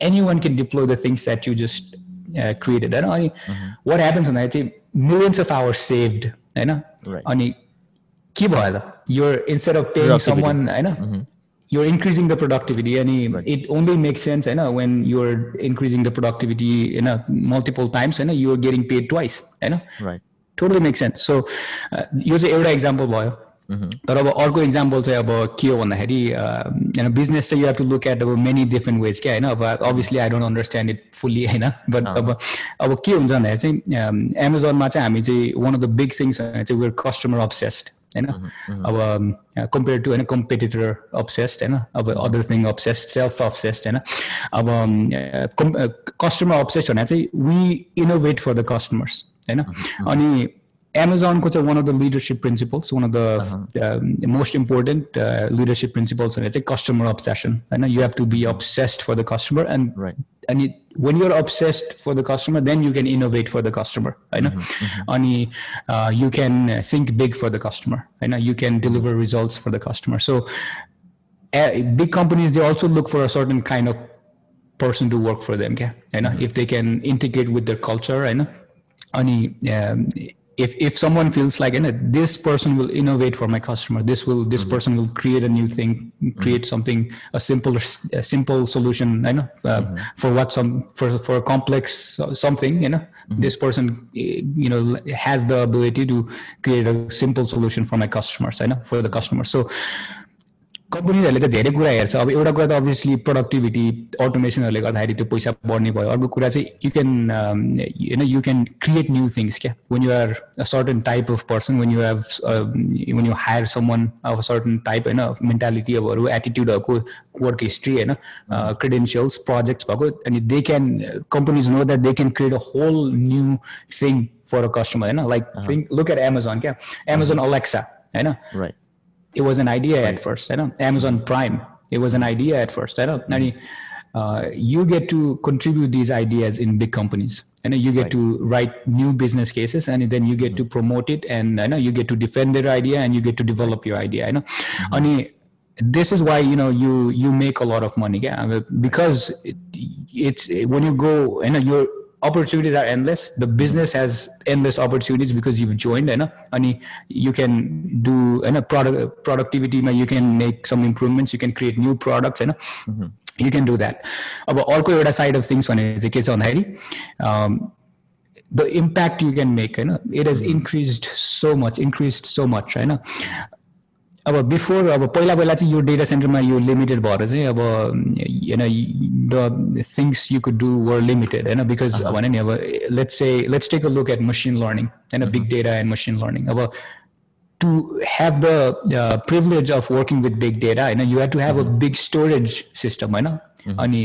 anyone can deploy the things that you just uh, created and any, mm-hmm. what happens on that millions of hours saved you know right. any keyboard you're instead of paying someone you know mm-hmm you're increasing the productivity and it only makes sense you know, when you're increasing the productivity you know, multiple times you know, you're getting paid twice you know? right totally makes sense so uh, यो चाहिँ एउटा example भयो तर अब अर्को example चाहिँ अब के हो भन्दाखेरि होइन बिजनेस चाहिँ you have to look at अब मेनी डिफ्रेन्ट वेज क्या होइन अब obviously I don't understand it fully होइन बट अब अब के हुन्छ भन्दाखेरि चाहिँ एमाजोनमा चाहिँ हामी चाहिँ one of the big things चाहिँ वेयर कस्टमर अब्सेस्ड होइन? अब कम्पेयर टु होइन कम्पिटिटर अब्सेस्ड होइन? अब other thing obsessed self obsessed होइन? अब कस्टमर अब्सेस्ड भने चाहिँ we innovate for the customers होइन? अनि एमाजोनको चाहिँ one of the leadership principles one of the most important leadership principles भने चाहिँ कस्टमर अब्सेसन होइन you have to B obsessed for the customer end Right. अनि when you're obsessed for the customer then you can innovate for the customer होइन अनि uh, you can think big for the customer होइन you can deliver results for the customer so uh, big companies they also look for a certain kind of person to work for them क्या होइन if they can integrate with their culture होइन अनि um, if if someone feels like you know, this person will innovate for my customer. This will this person will create a new thing create something a simple a simple solution you know uh, for what some for for a complex uh, something you know. This person eh, you know has the ability to create a simple solution for my customers you know for the customers so कम्पनीहरूले त धेरै कुरा हेर्छ अब एउटा कुरा त obviously productivity अटोमेसनहरूले गर्दाखेरि त्यो पैसा बढ्ने भयो अर्को कुरा चाहिँ यु क्यान होइन you can create new things क्या when you are a certain type of person when you have when you higher some one of certain type होइन मेन्टालिटी अबहरू एटिट्युडहरूको वर्क हिस्ट्री होइन क्रिडेन्सियल्स प्रोजेक्ट्स भएको अनि they can companies know that they can create a whole new thing for a customer होइन like think look at Amazon क्या Amazon Alexa होइन right it was an idea at first. You know amazon prime it was an idea at first. You know and uh, you get to contribute these ideas in big companies. And you get to write new business cases and then you get to promote it and you know you get to defend their idea and you get to develop your idea. You know. And this is why you know you you make a lot of money. Yeah because it, it's when you go you know you're opportunities are endless the business has endless opportunities because you've joined you know, and you can do you know, product productivity you can make some improvements you can create new products you know you can do that अब अर्को एउटा side of things भने चाहिँ के छ भन्दाखेरि the impact you can make होइन it has increased so much increased so much होइन अब बिफोर अब पहिला पहिला चाहिँ यो डेटा सेन्टरमा यो लिमिटेड भएर चाहिँ अब होइन the things you could do were limited होइन बिकज भने नि अब let's say let's take a look at machine learning होइन big data and machine learning अब to have the uh, privilege of working with big data होइन you have to have a big storage system होइन अनि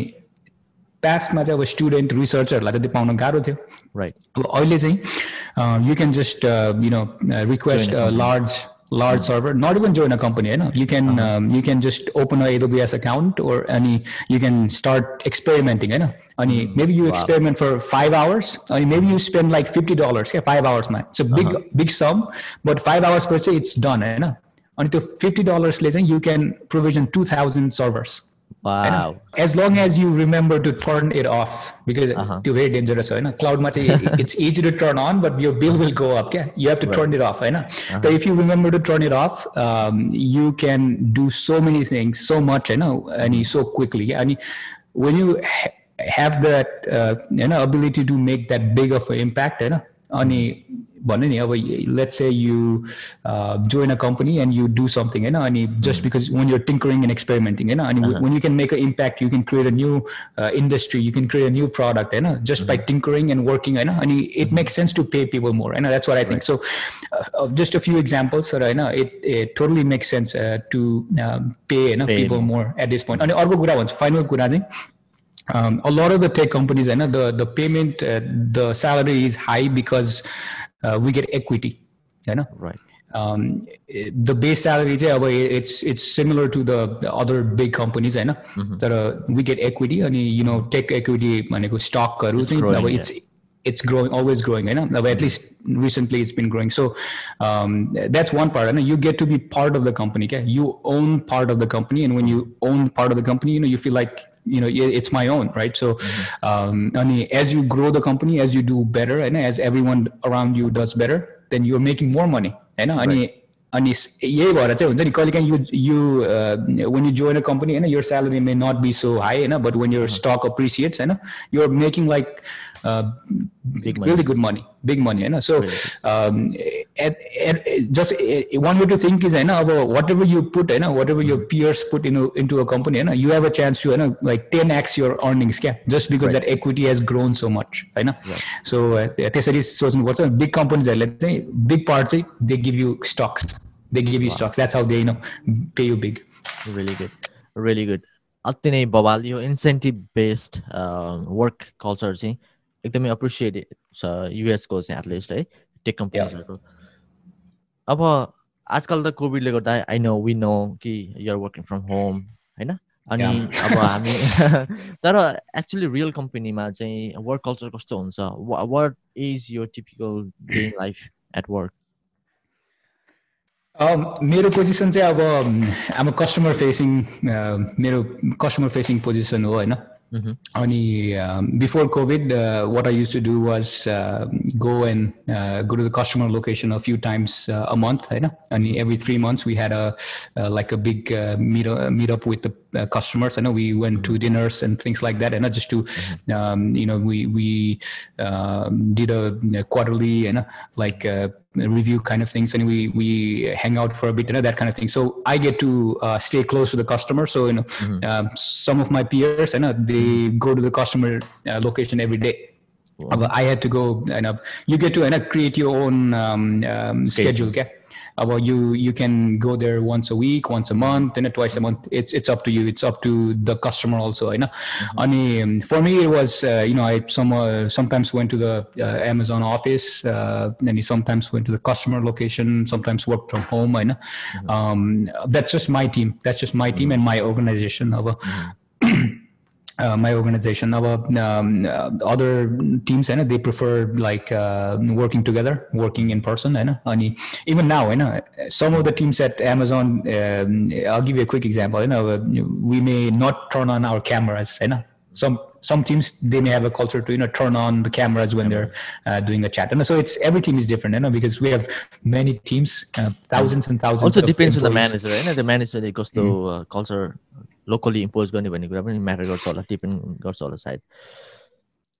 पास्टमा चाहिँ अब student रिसर्चरहरूलाई त त्यो pound गाह्रो थियो right अब अहिले चाहिँ you can just you know request large large hmm. server not even join a company you know? You can uh-huh. um, you can just open a aws account or any you can start experimenting you know? And hmm. maybe you experiment for five hours and maybe hmm. you spend like $50 okay five hours man. It's a big uh-huh. big sum but five hours per se it's done you know? And to $50 later you can provision 2000 servers Wow. As long as you remember to turn it off because uh-huh. it's very dangerous. Right? Cloud much it's easy to turn on, but your bill will go up. Yeah? You have to right. turn it off. Right? Uh-huh. So if you remember to turn it off, um, you can do so many things, so much, you know, and so quickly. And when you ha- have that, uh, you know, ability to make that big of an impact, you know, on mm-hmm but anyhow, let's say you uh, join a company and you do something, you know, and just mm. because when you're tinkering and experimenting, you know, and uh-huh. when you can make an impact, you can create a new uh, industry, you can create a new product, you know, just by mm-hmm. tinkering and working, you know, and it makes sense to pay people more, you know, that's what I think. So, uh, just a few examples, right? Now, it, it totally makes sense to um, pay, you know, people more at this point. And argo good ones, final good um, a lot of the tech companies, you know, the, the payment, the salary is high because uh, we get equity. You know, right um, eh, the base salary, चाहिँ अब it's it's similar to the, the other big companies, होइन तर we get equity अनि you know tech equity भनेको stockहरू चाहिँ growing, अब it's it's growing always growing होइन अब at least recently it's been growing so um, that's one part and you get to be part of the company okay? you own part of the company and when you own part of the company you know you feel like you know yeah, it's my own right so um, अनि as you grow the company as you do better and as everyone around you does better then you're making more money होइन अनि अनि स- यही भएर चाहिँ हुन्छ नि कहिले काहीँ you you when you join a company होइन your salary may not be so high होइन but when your stock appreciates होइन you're making like uh, Big money. really good money big money होइन so um, at, at, just uh, one way to think is होइन अब whatever you put होइन whatever your peers put into into a company होइन you have a chance to होइन like 10x your earnings क्या just because that equity has grown so much होइन so uh, त्यसरी सोच्नुपर्छ big companiesहरूले चाहिँ big part चाहिँ they give you stocks they give you stocks that's how they you know pay you big really good really good अति नै बवाल यो incentive based work culture चाहिँ एकदमै एप्रिसिएटेड छ युएसको चाहिँ एटलिस्ट है टेक कम्पनीजहरूको अब आजकल त कोभिडले गर्दा आई नो वी नो कि युआर वर्किङ फ्रम होम होइन? अनि अब हामी तर एक्चुली रियल कम्पनीमा चाहिँ वर्क कल्चर कस्तो हुन्छ? What is yo typical day life at work मेरो पोजिसन चाहिँ अब आम कस्टमर फेसिङ मेरो कस्टमर फेसिङ पोजिसन हो होइन? Mm-hmm. Only um, before COVID, uh, what I used to do was uh, go and uh, go to the customer location a few times uh, a month. You know? And every three months we had a uh, like a big uh, meet meet up with the customers. I know we went to mm-hmm. dinners and things like that, and not just to mm-hmm. um, you know we we um, did a, a quarterly and you know, like review kind of things, and we we hang out for a bit, you know, that kind of thing. So I get to uh, stay close to the customer. So you know, um, some of my peers, I know they go to the customer uh, location every day. Uh, I had to go, and uh, you get to uh, create your own um, um, schedule. Okay? About you you can go there once a week once a month and twice a month. It's it's up to you. It's up to the customer also you know? I mean for me it was uh, you know I some uh, sometimes went to the uh, Amazon office uh, and you sometimes went to the customer location sometimes worked from home I know? Um, that's just my team. That's just my team and my organization of a uh, my organization. Uh, um, uh, other teams and they prefer like uh, working together working in person eh, and even now eh, you know some of the teams at amazon um, i'll give you a quick example you uh, know we may not turn on our cameras you know some some teams they may have a culture to you know turn on the cameras when they're uh, doing a chat and so it's every team is different you know because we have many teams uh, thousands and thousands also depends employees. on the manager you know the manager it goes to mm. uh, culture locally impose गर्ने भन्ने कुरा पनि matter गर्छ होला depend गर्छ होला सायद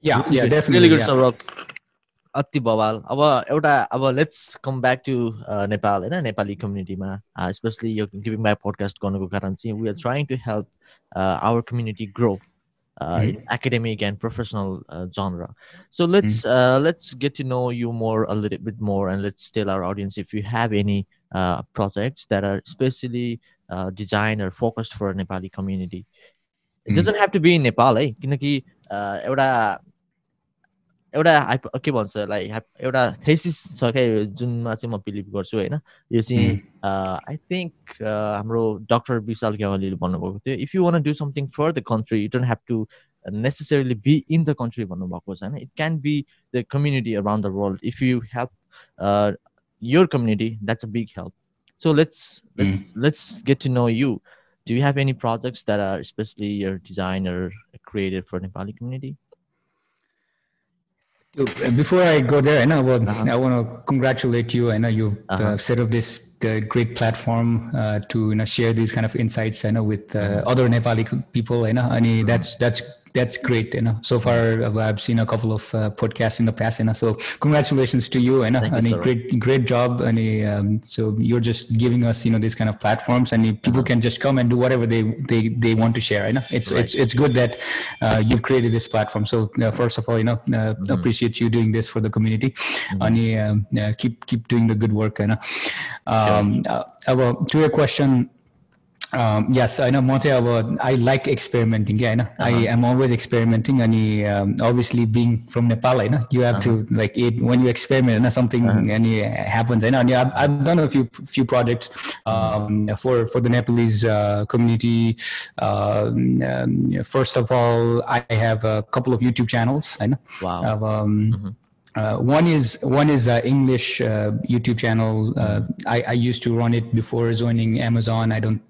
yeah yeah really definitely good yeah. Saurabh अति बवाल अब एउटा अब let's come back to Nepal होइन नेपाली कम्युनिटीमा स्पेसली यो गिभिङ ब्याक पोडकास्ट गर्नुको कारण चाहिँ we are trying to help our community grow in academic and professional uh, genre. So let's uh, let's get to know you more a little bit more, and let's tell our audience if you have any uh, focused for Nepali community. It doesn't have to be in Nepal, eh? किनकि एउटा एउटा hype के भन्छ like एउटा thesis छ क्या जुनमा चाहिँ म बिलिभ गर्छु होइन यो चाहिँ आई थिङ्क हाम्रो डक्टर विशाल गेवालीले भन्नुभएको थियो if you want do something for the country you don't have to necessarily be in the country भन्नुभएको छ होइन it can be the community around the world if you help your community that's a big help. So let's let's mm. let's get to know you do you have any projects that are especially your designer created for nepali community before I go there, I know well, uh-huh. I want to congratulate you. I know you've uh, uh-huh. uh, set up this uh, great platform uh, to you know share these kind of insights. I know with uh, uh-huh. other Nepali people. I know, and uh-huh. that's that's that's great. You know, so far uh, I've seen a couple of uh, podcasts in the past. You know, so congratulations to you. You know, and you, great great job. And um, so you're just giving us you know these kind of platforms, and people uh-huh. can just come and do whatever they they, they want to share. You know, it's right. it's it's good that uh, you've created this platform. So uh, first of all, you know, uh, mm-hmm. appreciate you doing this for the community. Mm-hmm. And um, keep keep doing the good work. You know, um, sure. Uh, to your question um, yes, I know Monte I like experimenting. Yeah, I know. Uh-huh. I am always experimenting and um, obviously being from Nepal, you have uh-huh. to like it, when you experiment and something uh-huh. and it happens. I know. Yeah, I've, I've, done a few few projects um, for for the Nepalese uh, community. First of all, I have a couple of YouTube channels. I know. Wow. Um, mm-hmm. Uh, one is one is uh, English uh, YouTube channel. Uh, mm-hmm. I, I, used to run it before joining Amazon. I don't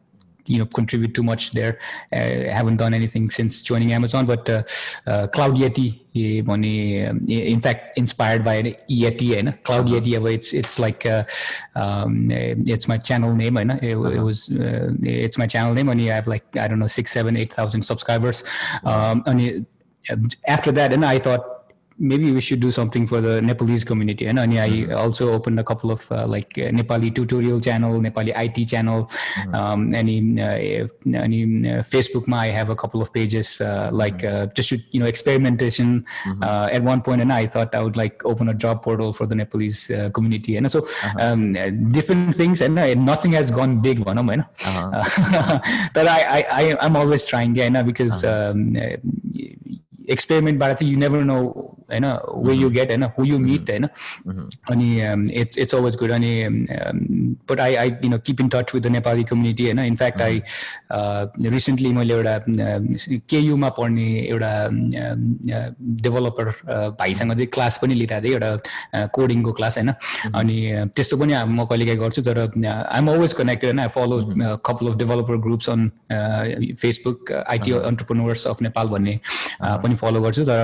you know contribute too much there. Uh, haven't done anything since joining Amazon, but uh, uh, Cloud Yeti in fact inspired by Yeti and Cloud uh-huh. Yeti it's it's like um, it's my channel name and it, uh-huh. it was it's my channel name and I have like I don't know six seven eight thousand subscribers um, and after that and I thought maybe we should do something for the Nepalese community. And mm-hmm. I also opened a couple of uh, like uh, Nepali tutorial channel, Nepali IT channel, mm-hmm. um, and uh, uh, Facebook, I have a couple of pages uh, like mm-hmm. Uh, just to, you know experimentation. Mm-hmm. at one point, and I thought I would like open a job portal for the Nepalese community. And so uh-huh. um, different things, and nothing has gone big. One, uh-huh. uh, but I, I, I, am always trying, yeah, because uh-huh. um, experiment, but you never know होइन वे you get होइन who you meet होइन। अनि it's it's always good अनि but I I you know keep in touch with the Nepali community होइन। In fact I recently मैले एउटा केयुमा पढ्ने एउटा डेभलपर भाइसँग चाहिँ क्लास पनि लिइरहेको थिएँ एउटा कोडिङको क्लास होइन। अनि त्यस्तो पनि म कहिलेकाहीँ गर्छु तर आइ एम अलवेज कनेक्टेड होइन। I follow couple of developer groups on Facebook IT entrepreneurs of Nepal भन्ने पनि फलो गर्छु तर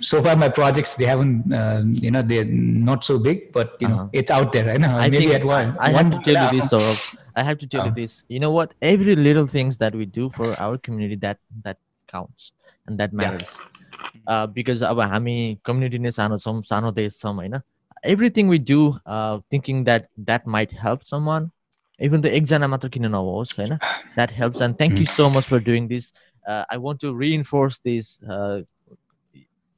so far my projects they haven't uh, you know they're not so big but you know uh-huh. it's out there right? I maybe at one I, I have to tell you this so I have to tell you uh-huh. this you know what every little things that we do for our community that that counts and that matters yeah. uh, because अब हामी community नै सानो छौँ सानो देश छौँ होइन everything we do uh, thinking that that might help someone even the एकजना मात्र किन नहोस् होइन that helps and thank you mm. so much for doing this uh, I want to reinforce this uh,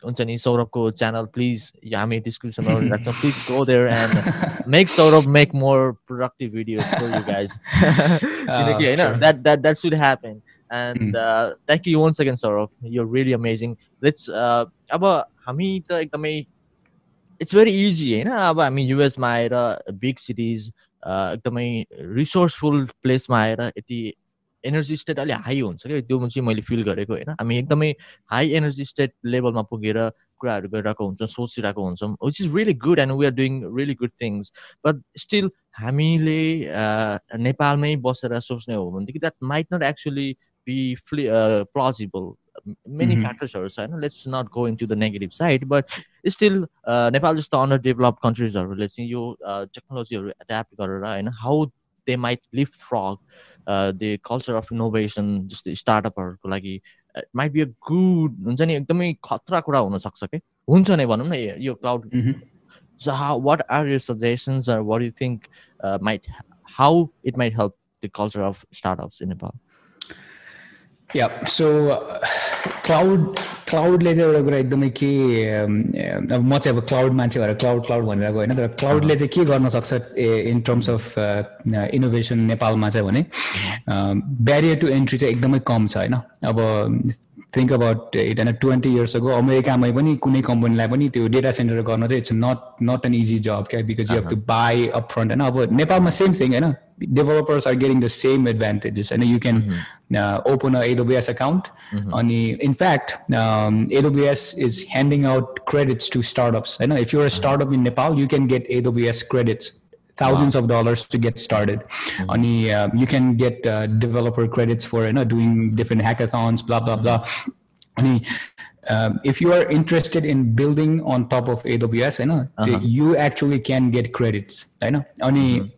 हुन्छ नि सौरभको च्यानल प्लिज हामी डिस्क्रिप्सनमा राख्छौँ please go there and make Saurabh make more productive video for you guys किनकि होइन that that that should happen and thank you one second Saurabh you really amazing let's अब हामी त एकदमै इट्स भेरी इजी होइन अब हामी युएसमा आएर बिग सिटिज एकदमै रिसोर्सफुल प्लेसमा आएर यति एनर्जी स्टेट अलिक हाई हुन्छ क्या? त्यो चाहिँ मैले फिल गरेको होइन। हामी एकदमै हाई एनर्जी स्टेट लेभलमा पुगेर कुराहरू गरिरहेको हुन्छौँ सोचिरहेको हुन्छौँ which is really good and we are doing really good things but still हामीले नेपालमै बसेर सोच्ने हो भनेदेखि that might not actually be फ्लि plausible many फ्याक्टर्सहरू छ होइन let's not go into the negative side but still Nepal जस्तो अन्डर डेभलप कन्ट्रिजहरूले चाहिँ यो टेक्नोलोजीहरू एड्याप्ट गरेर होइन how they might live from the culture of innovation जस्तै स्टार्टअपहरूको लागि माइट बी अ गुड हुन्छ नि एकदमै खतरा कुरा हुनसक्छ कि हुन्छ नै भनौँ न यो क्लाउड जहाँ what are your suggestions are what you think might how it might help the culture of startups in Nepal yeah so cloud क्लाउडले चाहिँ एउटा कुरा एकदमै के अब म चाहिँ अब क्लाउड मान्छे भएर क्लाउड क्लाउड भनेर गयो होइन तर क्लाउडले चाहिँ के गर्न सक्छ इन टर्म्स अफ इनोभेसन नेपालमा चाहिँ भने ब्यारियर टु एन्ट्री चाहिँ एकदमै कम छ होइन। अब थिङ्क अबाउट इट होइन ट्वेन्टी इयर्स अगो अमेरिकामै पनि कुनै कम्पनीलाई पनि त्यो डेटा सेन्टर गर्न चाहिँ it's not not an easy job क्या because you have to buy up front होइन? अब नेपालमा सेम थिङ होइन? Developers are getting the same advantages and you can mm-hmm. uh, open a aws account mm-hmm. and in fact um, aws is handing out credits to startups I know if you're a mm-hmm. startup in nepal you can get aws credits thousands wow. of dollars to get started mm-hmm. and uh, you can get uh, developer credits for you know doing different hackathons blah blah blah and um, if you are interested in building on top of aws I know, uh-huh. you actually can get credits I know. mm-hmm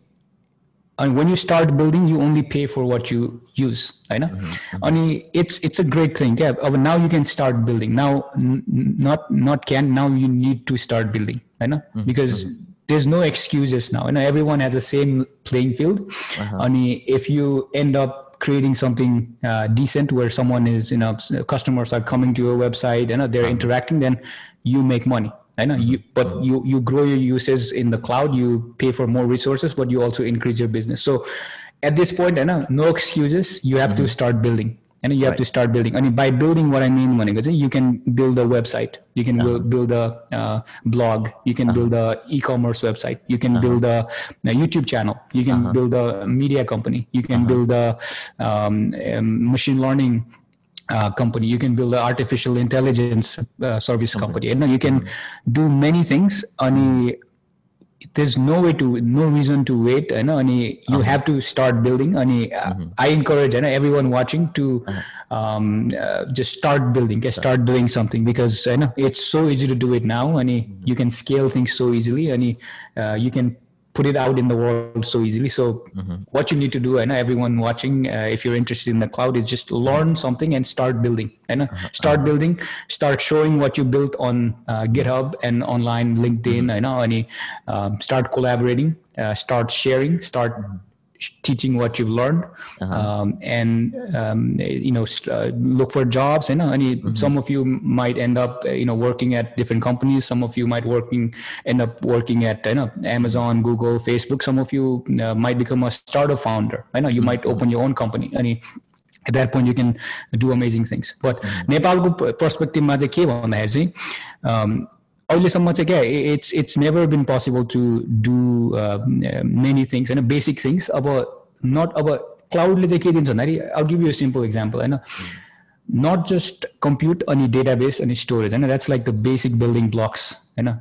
and when you start building you only pay for what you use right mm-hmm. only it's it's a great thing yeah now you can start building now n- not not can now you need to start building right mm-hmm. because mm-hmm. there's no excuses now and everyone has the same playing field uh-huh. only if you end up creating something uh, decent where someone is you know customers are coming to your website and you know, they're uh-huh. interacting then you make money I know you, but mm-hmm. you you grow your uses in the cloud. You pay for more resources, but you also increase your business. So, at this point, I know no excuses. You have mm-hmm. to start building, and you have right. to start building. I mean, by building, what I mean, you can build a website, you can uh-huh. build a uh, blog, you can uh-huh. build a e-commerce website, you can uh-huh. build a, a, YouTube channel, you can uh-huh. build a media company, you can uh-huh. build a um, um, machine learning uh, company you can build an artificial intelligence uh, service company you know you can mm-hmm. do many things any there's no way to no reason to wait you know any you uh-huh. have to start building any uh, mm-hmm. i encourage you know, everyone watching to uh-huh. um, uh, just start building start. start doing something because you know it's so easy to do it now and mm-hmm. you can scale things so easily and uh, you can put it out in the world so easily. So mm-hmm. what you need to do, I know everyone watching, uh, if you're interested in the cloud, is just learn something and start building. Know uh-huh. start uh-huh. building, start showing what you built on uh, GitHub and online LinkedIn. Mm-hmm. I know, and um, start collaborating, uh, start sharing, start mm-hmm teaching what you've learned uh-huh. um, and um, you know uh, look for jobs you know and mm-hmm. some of you might end up uh, you know working at different companies some of you might working end up working at you know amazon google facebook some of you uh, might become a startup founder i know you mm-hmm. might open your own company and at that point you can do amazing things but mm-hmm. नेपालको पर्सपेक्टिभमा चाहिँ के भन्दाखेरि चाहिँ अहिलेसम्म चाहिँ क्या it's it's never been possible to do many things होइन basic things अब नट अब क्लाउडले चाहिँ के दिन्छ भन्दाखेरि अब गिभ यु सिम्पल इक्जाम्पल होइन नट जस्ट कम्प्युट अनि डेटाबेस अनि स्टोरेज होइन that's like the basic building blocks होइन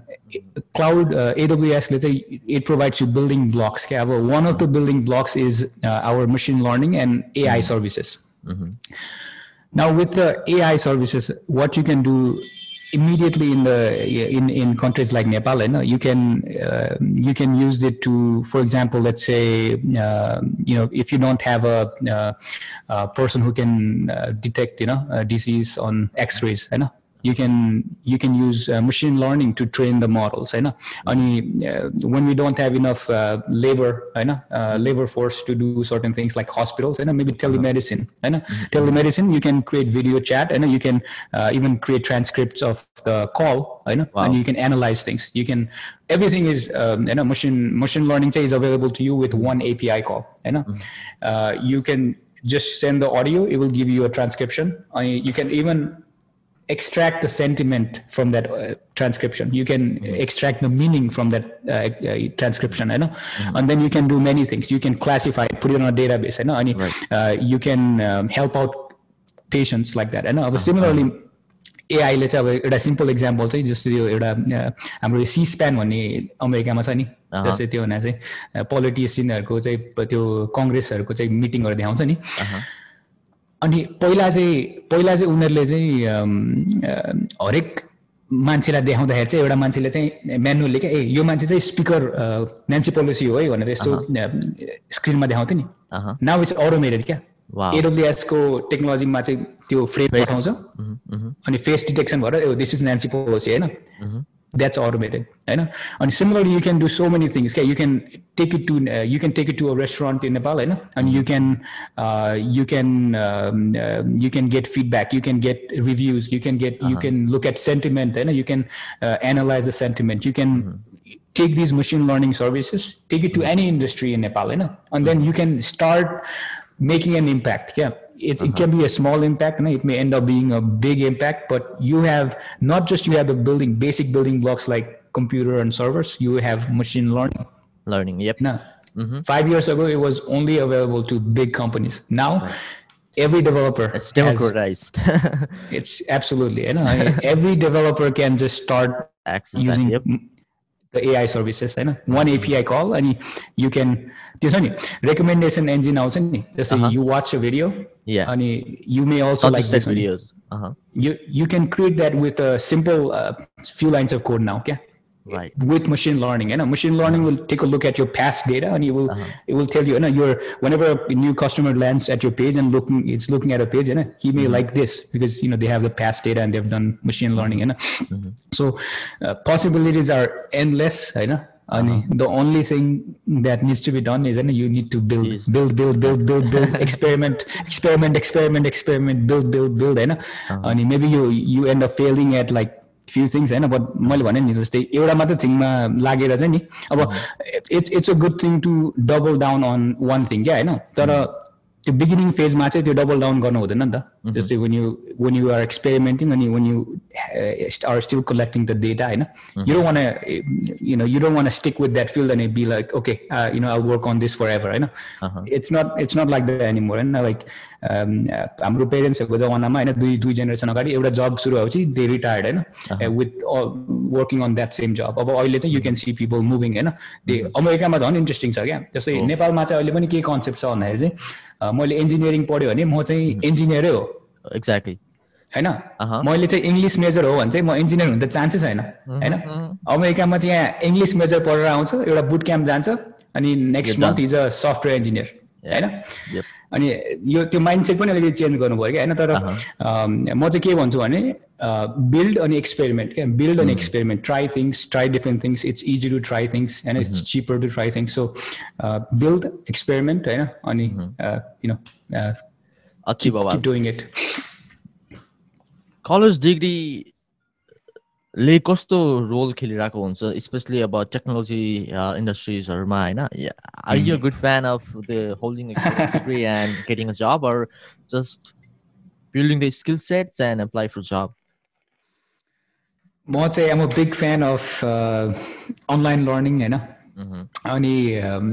क्लाउड एडब्लुएसले चाहिँ it provides you building blocks क्या अब one of the building blocks is our machine learning and AI services Now with the AI services, what you can do immediately in the in in countries like Nepal, you, know, you can uh, you can use it to, for example, let's say uh, you know if you don't have a, uh, a person who can uh, detect you know disease on X-rays, you know you can you can use uh, machine learning to train the models होइन अनि uh, when we don't have enough uh, labor होइन uh, labor force to do certain things like hospitals होइन maybe telemedicine होइन mm-hmm. telemedicine you can create video chat होइन you can uh, even create transcripts of the call होइन wow. and you can analyze things you can everything is um, you know machine machine learning say is available to you with one API call होइन mm-hmm. uh, you can just send the audio it will give you a transcription uh, you can even extract the sentiment from that uh, transcription you can mm-hmm. extract the meaning from that uh, uh, transcription you know mm-hmm. and then you can do many things you can classify it put it on a database you know and right. Uh, you can um, help out patients like that and uh, similarly एआईले चाहिँ अब एउटा simple example चाहिँ जस्तो यो एउटा हाम्रो सी span भन्ने अमेरिकामा छ नि जस्तै त्यो हुना चाहिँ पोलिटिसियनहरूको चाहिँ त्यो कङ्ग्रेसहरूको चाहिँ मिटिङहरू देखाउँछ नि अनि पहिला चाहिँ पहिला चाहिँ उनीहरूले चाहिँ हरेक मान्छेलाई देखाउँदाखेरि चाहिँ एउटा मान्छेले चाहिँ म्यानुअलले क्या ए यो मान्छे चाहिँ स्पिकर नेन्सी पोलिसी हो है भनेर यस्तो स्क्रिनमा देखाउँथ्यो नि। नाउ इट्स अटोमेटेड क्या। एडब्लुएसको टेक्नोलोजीमा चाहिँ त्यो फ्रेम देखाउँछ अनि फेस डिटेक्सन भएर दिस इज नेन्सी पोलिसी होइन। That's automated I know. and similarly you can do so many things okay you can take it to uh, you can take it to a restaurant in nepal you know? and you can uh, you can um, uh, you can get feedback you can get reviews you can get uh-huh. you can look at sentiment you know you can uh, analyze the sentiment you can mm-hmm. take these machine learning services take it to mm-hmm. any industry in nepal you know? and then mm-hmm. you can start making an impact yeah it, it uh-huh. can be a small impact and it may end up being a big impact but you have not just you have the building basic building blocks like computer and servers you have machine learning. Learning yep. No. Mm-hmm. five years ago it was only available to big companies. Now every developer it's has- democratized. It's absolutely you know, every developer can just start access that, using yep. m- the AI services होइन वान API कल अनि you क्यान त्यो छ नि recommendation engine आउँछ नि जस्तै Uh-huh. You watch a video Yeah. अनि यु मे also like suggested this videos uh-huh you you can create that with a simple uh, few lines of code now yeah right with machine learning you know machine learning will take a look at your past data and it will uh-huh. it will tell you you know your whenever a new customer lands at your page and looking it's looking at a page you know he may mm-hmm. like this because you know they have the past data and they've done machine learning you know mm-hmm. so uh, possibilities are endless you know uh-huh. the only thing that needs to be done is you, know, you need to build, build, build, build, build, build, experiment, experiment, experiment, experiment, build, build, build. You know? uh-huh. And maybe you you end up failing at like few things होइन but मैले भने नि जस्तै एउटा मात्रै थिङमा लागेर चाहिँ नि अब it's it's a good thing to double down on one thing क्या होइन तर त्यो बिगिनिङ फेजमा चाहिँ त्यो डबल डाउन गर्नु हुँदैन नि त जस्तै when you when you are experimenting अनि when you uh, are still collecting the data होइन you don't want to you know you don't want to stick with that field and it be like okay uh, you know I'll work on this forever होइन it's not it's not like that anymore होइन like um, uh, हाम्रो पेरेन्ट्सहरूको जमानामा होइन दुई दुई generation अगाडि एउटा job सुरु भएपछि दे रिटायर्ड होइन? With working on that same job अब अहिले चाहिँ you can C people moving होइन? दे अमेरिकामा झन् इन्ट्रेस्टिङ छ क्या। जस्तै नेपालमा चाहिँ अहिले पनि के कन्सेप्ट छ भन्दाखेरि चाहिँ मैले इन्जिनियरिङ पढ्यो भने म चाहिँ इन्जिनियरै हो। Exactly होइन। मैले चाहिँ इङ्ग्लिस मेजर हो भने चाहिँ म इन्जिनियर हुन त चान्सै छैन होइन? अमेरिकामा चाहिँ यहाँ इङ्ग्लिस मेजर पढेर आउँछ एउटा बुट क्याम्प जान्छ अनि next month is a software engineer होइन yep अनि यो त्यो माइन्ड सेट पनि अलिकति चेन्ज गर्नु पऱ्यो क्या होइन तर अम, म चाहिँ के भन्छु भने बिल्ड अनि एक्सपेरिमेन्ट क्या बिल्ड अनि experiment try things try different things it's easy to try things होइन it's cheaper to try things so build experiment होइन अनि यु नो अच्छी बाबा किप डुइङ इट कलेज डिग्री ले कस्तो रोल खेलिरहेको हुन्छ स्पेसली अब टेक्नोलोजी इन्डस्ट्रिजहरूमा होइन are you good fan of the holding degree and getting a job or just building the skill sets and apply for job म चाहिँ am a big fan of online learning होइन अनि um,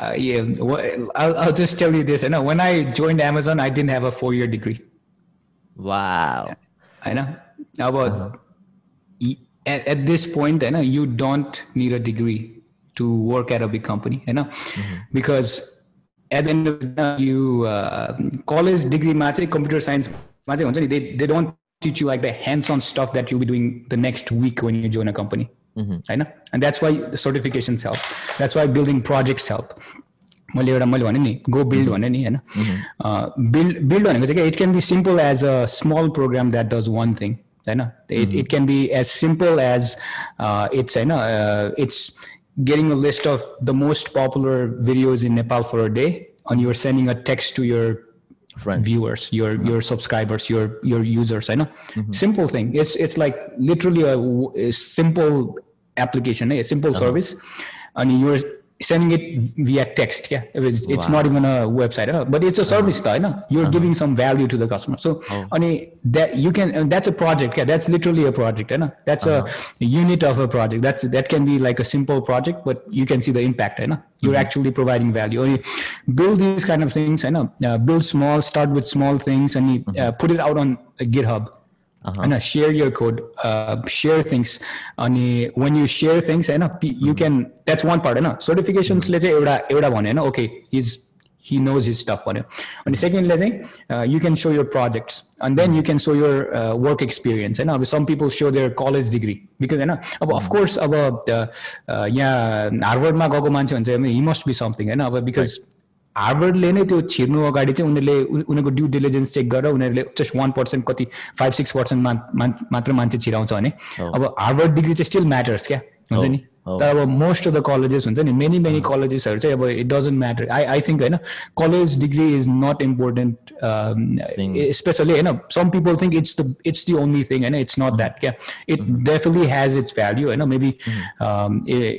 uh, yeah, wha- I'll, I'll just tell you this, you know, when I joined Amazon, I didn't have a four-year degree. Wow I know. About at, at this point, I know you don't need a degree to work at a big company, you know, because at the end of the day, you uh, college degree ma चाहिँ computer science ma चाहिँ हुन्छ नि, they they don't teach you like the hands-on stuff that you'll be doing the next week when you join a company. होइन and that's why the certifications help that's why building projects help मैले एउटा मैले भने नि गो build भने नि होइन build build भनेको चाहिँ it can B simple as a small programme that does one thing होइन it it can be as simple as it's होइन it's getting a list of the most popular videos in Nepal for a day अनि you're sending a text to your Friends. viewers, your your subscribers, your your users. I know, simple thing. It's it's like literally a, w- a simple application, eh, a simple service, and you're sending it via text. Yeah, it's, it's not even a website, eh, but it's a service, though. You know? You're giving some value to the customer. So, and that you can and that's a project. Yeah, that's literally a project. You know? That's a unit of a project. That's that can be like a simple project, but you can see the impact. You know? you're actually providing value or you build these kind of things I know uh, build small start with small things and you, uh, put it out on uh, github and uh, share your code uh, share things and uh, when you share things I know p- you can that's one part I know certifications let's say एउटा एउटा भन्यो होइन okay he's he knows his stuff भन्यो अनि सेकेन्डले चाहिँ uh, you can show your projects and then you can show your uh, work experience होइन अब some people show their college degree because होइन अब of course अब uh, uh, यहाँ हार्वर्डमा गएको मान्छे हुन्छ भने he must be something होइन अब because हार्वर्डले नै त्यो छिर्नु अगाडि चाहिँ उनीहरूले उनी- उनीहरूको ड्यु डिलिजेन्स चेक गरेर उनीहरूले जस्ट वान पर्सेन्ट कति फाइभ सिक्स पर्सेन्ट मात्र मान्छे छिराउँछ भने अब हार्वर्ड डिग्री चाहिँ स्टिल म्याटर्स क्या हुन्छ नि हो। तर अब मोस्ट अफ द कलेजेस हुन्छ नि मेनी मेनी कलेजेसहरू चाहिँ अब it doesn't matter I I think होइन college degree is not important Thing. Specially होइन some people think it's the it's the only thing होइन इट्स नट द्याट क्या it definitely has it's value होइन maybe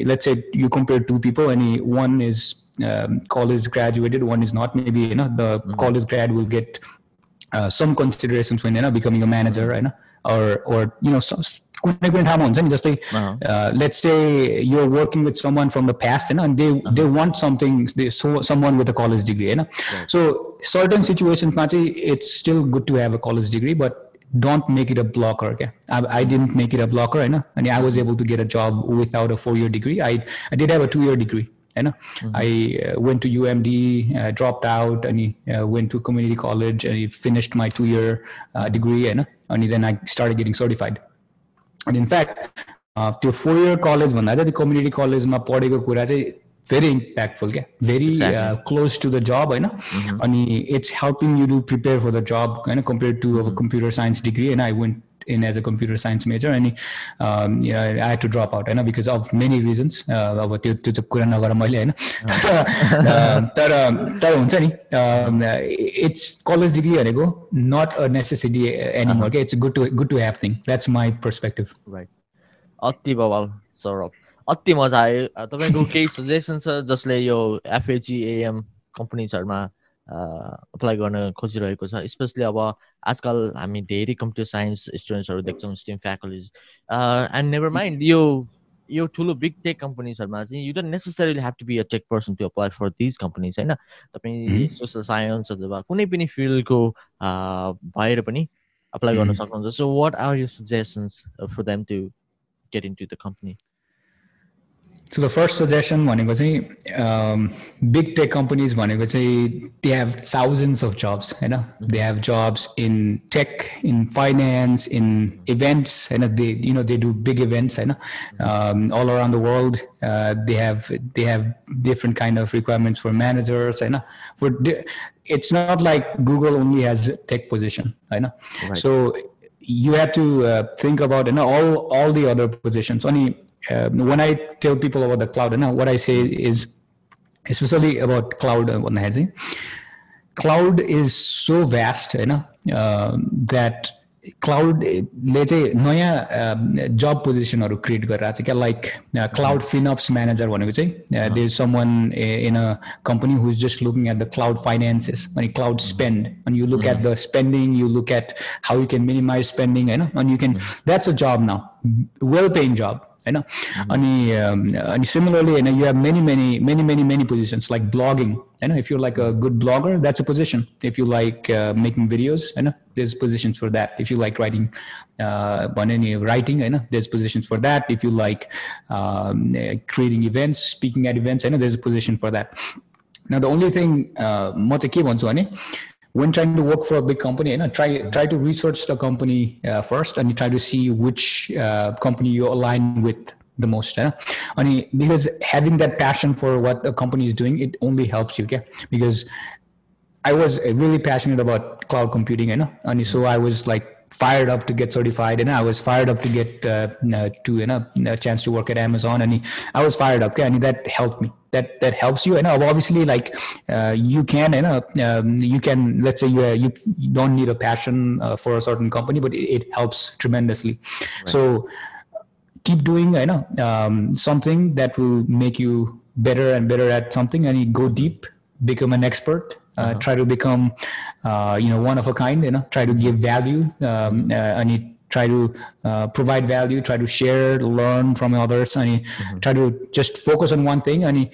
let's say you compare to people अनि one is um, college graduated one is not maybe you know the college grad will get uh, some considerations when you know becoming a manager होइन or or you know so- कुनै कुनै ठाउँमा हुन्छ नि जस्तै let's say you're working with someone from the past होइन and they they want something they so someone with a college degree होइन so certain situationsमा चाहिँ it's still good to have a college degree but don't make it a blocker okay I, I didn't make it a blocker होइन अनि I was able to get a job without a four year degree I I did have a two year degree होइन I uh, went to UMD uh, dropped out अनि uh, went to community college and finished my two year uh, degree होइन अनि then I started getting certified अनि in fact त्यो four year college भन्दा चाहिँ त्यो community कलेजमा पढेको कुरा चाहिँ भेरी इम्प्याक्टफुल क्या भेरी क्लोज टु द जब होइन अनि it's helping you do prepare for the जब होइन कम्पेयर टु अब कम्प्युटर साइन्स डिग्री होइन आई वेन्ट in as a computer science major and um, you know, I had to drop out होइन because of many reasons uh, अब त्यो त्यो चाहिँ कुरा नगर मैले होइन? Uh, तर तर हुन्छ नि इट्स कलेज डिग्री भनेको नट अ नेसेसिटी एनिमोर के it's good to good to have thing that's my perspective right अति बवाल सौरभ। अति मजा आयो। तपाईँको केही सजेसन छ जसले यो एफएची एएम कम्पनीजहरूमा अप्लाई गर्न खोजिरहेको छ। स्पेसली अब आजकल हामी धेरै कम्प्युटर साइन्स स्टुडेन्ट्सहरू देख्छौँ STEM faculties and never mind यो यो ठुलो बिग टेक कम्पनीजहरूमा चाहिँ you don't necessarily have to be a tech person to apply for these companies होइन? तपाईँ सोसल साइन्स अथवा कुनै पनि फिल्डको भएर पनि अप्लाई गर्न Mhm. सक्नुहुन्छ। So what are you suggestions for them to get into the company? So the first suggestion भनेको चाहिँ बिग टेक कम्पनीज भनेको चाहिँ they have thousands of jobs होइन they have jobs in take in finance in events होइन दे you know they do big events होइन all around the world they have they have different kind of requirements for managers होइन फर it's not like Google only has tech position, I know. Right. So you have to uh, think about you know all all the other positions. Only uh, when I tell people about the cloud, you know what I say is especially about cloud uh, भन्दाखेरि चाहिँ cloud is so vast होइन uh, that क्लाउडले चाहिँ नयाँ जब पोजिसनहरू create गरिरहेको छ क्या like cloud फिनअप्स manager भनेको चाहिँ दे सम वान इन a company who is just looking at the cloud finances अनि क्लाउड स्पेन्ड अनि you look at the spending you look at how you can minimise spending होइन अनि यु क्यान द्याट्स अ जब now well paying जब होइन अनि अनि similarly होइन you have many many many many many positions like blogging होइन if you like a good blogger that's a position if you like making videos होइन there's positions for that if you like writing uh भने नि writing होइन there's positions for that if you like um, creating events speaking at events होइन there's a position for that now the only thing uh, म चाहिँ के भन्छु भने when trying to work for a big company, you know, try try to research the company uh, first, and you try to see which uh, company you align with the most. You because having that passion for what a company is doing, it only helps you. Okay, because I was really passionate about cloud computing, you know, and so I was like fired up to get certified, and I was fired up to get uh, uh, to you know a chance to work at Amazon, and I was fired up, okay, and that helped me. That that helps you, and obviously, like uh, you can, you know, um, you can. Let's say you uh, you, don't need a passion uh, for a certain company, but it, it helps tremendously. So keep doing, you know, um, something that will make you better and better at something, and you go deep, become an expert, uh, try to become uh, you know one of a kind you know try to give value um, uh, and you try to uh, provide value try to share learn from others and you try to just focus on one thing and you,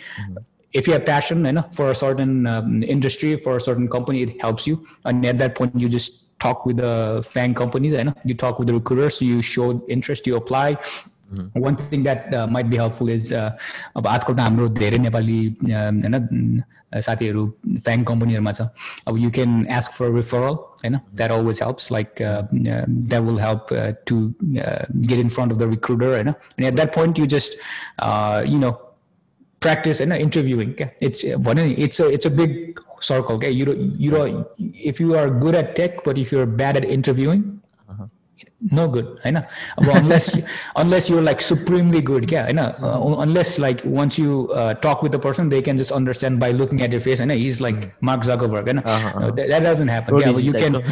if you have passion you know for a certain um, industry for a certain company it helps you. And at that point you just talk with the FAANG companies you know you talk with the recruiters you show interest you apply one thing that might be helpful is अब आजकल त हाम्रो धेरै नेपाली होइन साथीहरू फ्याङ कम्पनीहरूमा छ अब you can ask for referral होइन that always helps like that will help to get in front of the recruiter होइन अनि at that point you just you know practice and interviewing okay? it's it's a it's a big circle okay you you know if you are good at tech but if you're bad at interviewing no good I know unless you, unless you're like supremely good yeah I know uh, unless like once you uh, talk with the person they can just understand by looking at your face I know he's like Mark Zuckerberg I know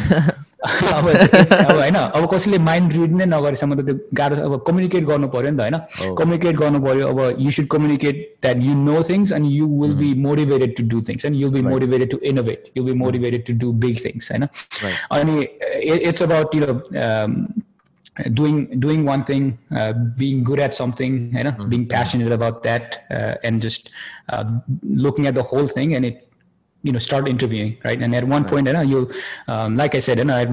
Uh-huh, uh-huh. that, that doesn't happen yeah but you can अब अब होइन अब कसैले mind rid नै नगरेसम्म त त्यो गाह्रो अब कम्युनिकेट गर्नु पऱ्यो नि त होइन कम्युनिकेट गर्नु पऱ्यो अब you should communicate that you know things and you will be motivated to do things and you'll be motivated to innovate you'll be motivated to do big things होइन अनि it's about you doing doing one thing, uh, being good at something, you know, being passionate about that, uh, and just uh, looking at the whole thing, and it you know start interviewing right and at one right. point you know you um, like i said you know I,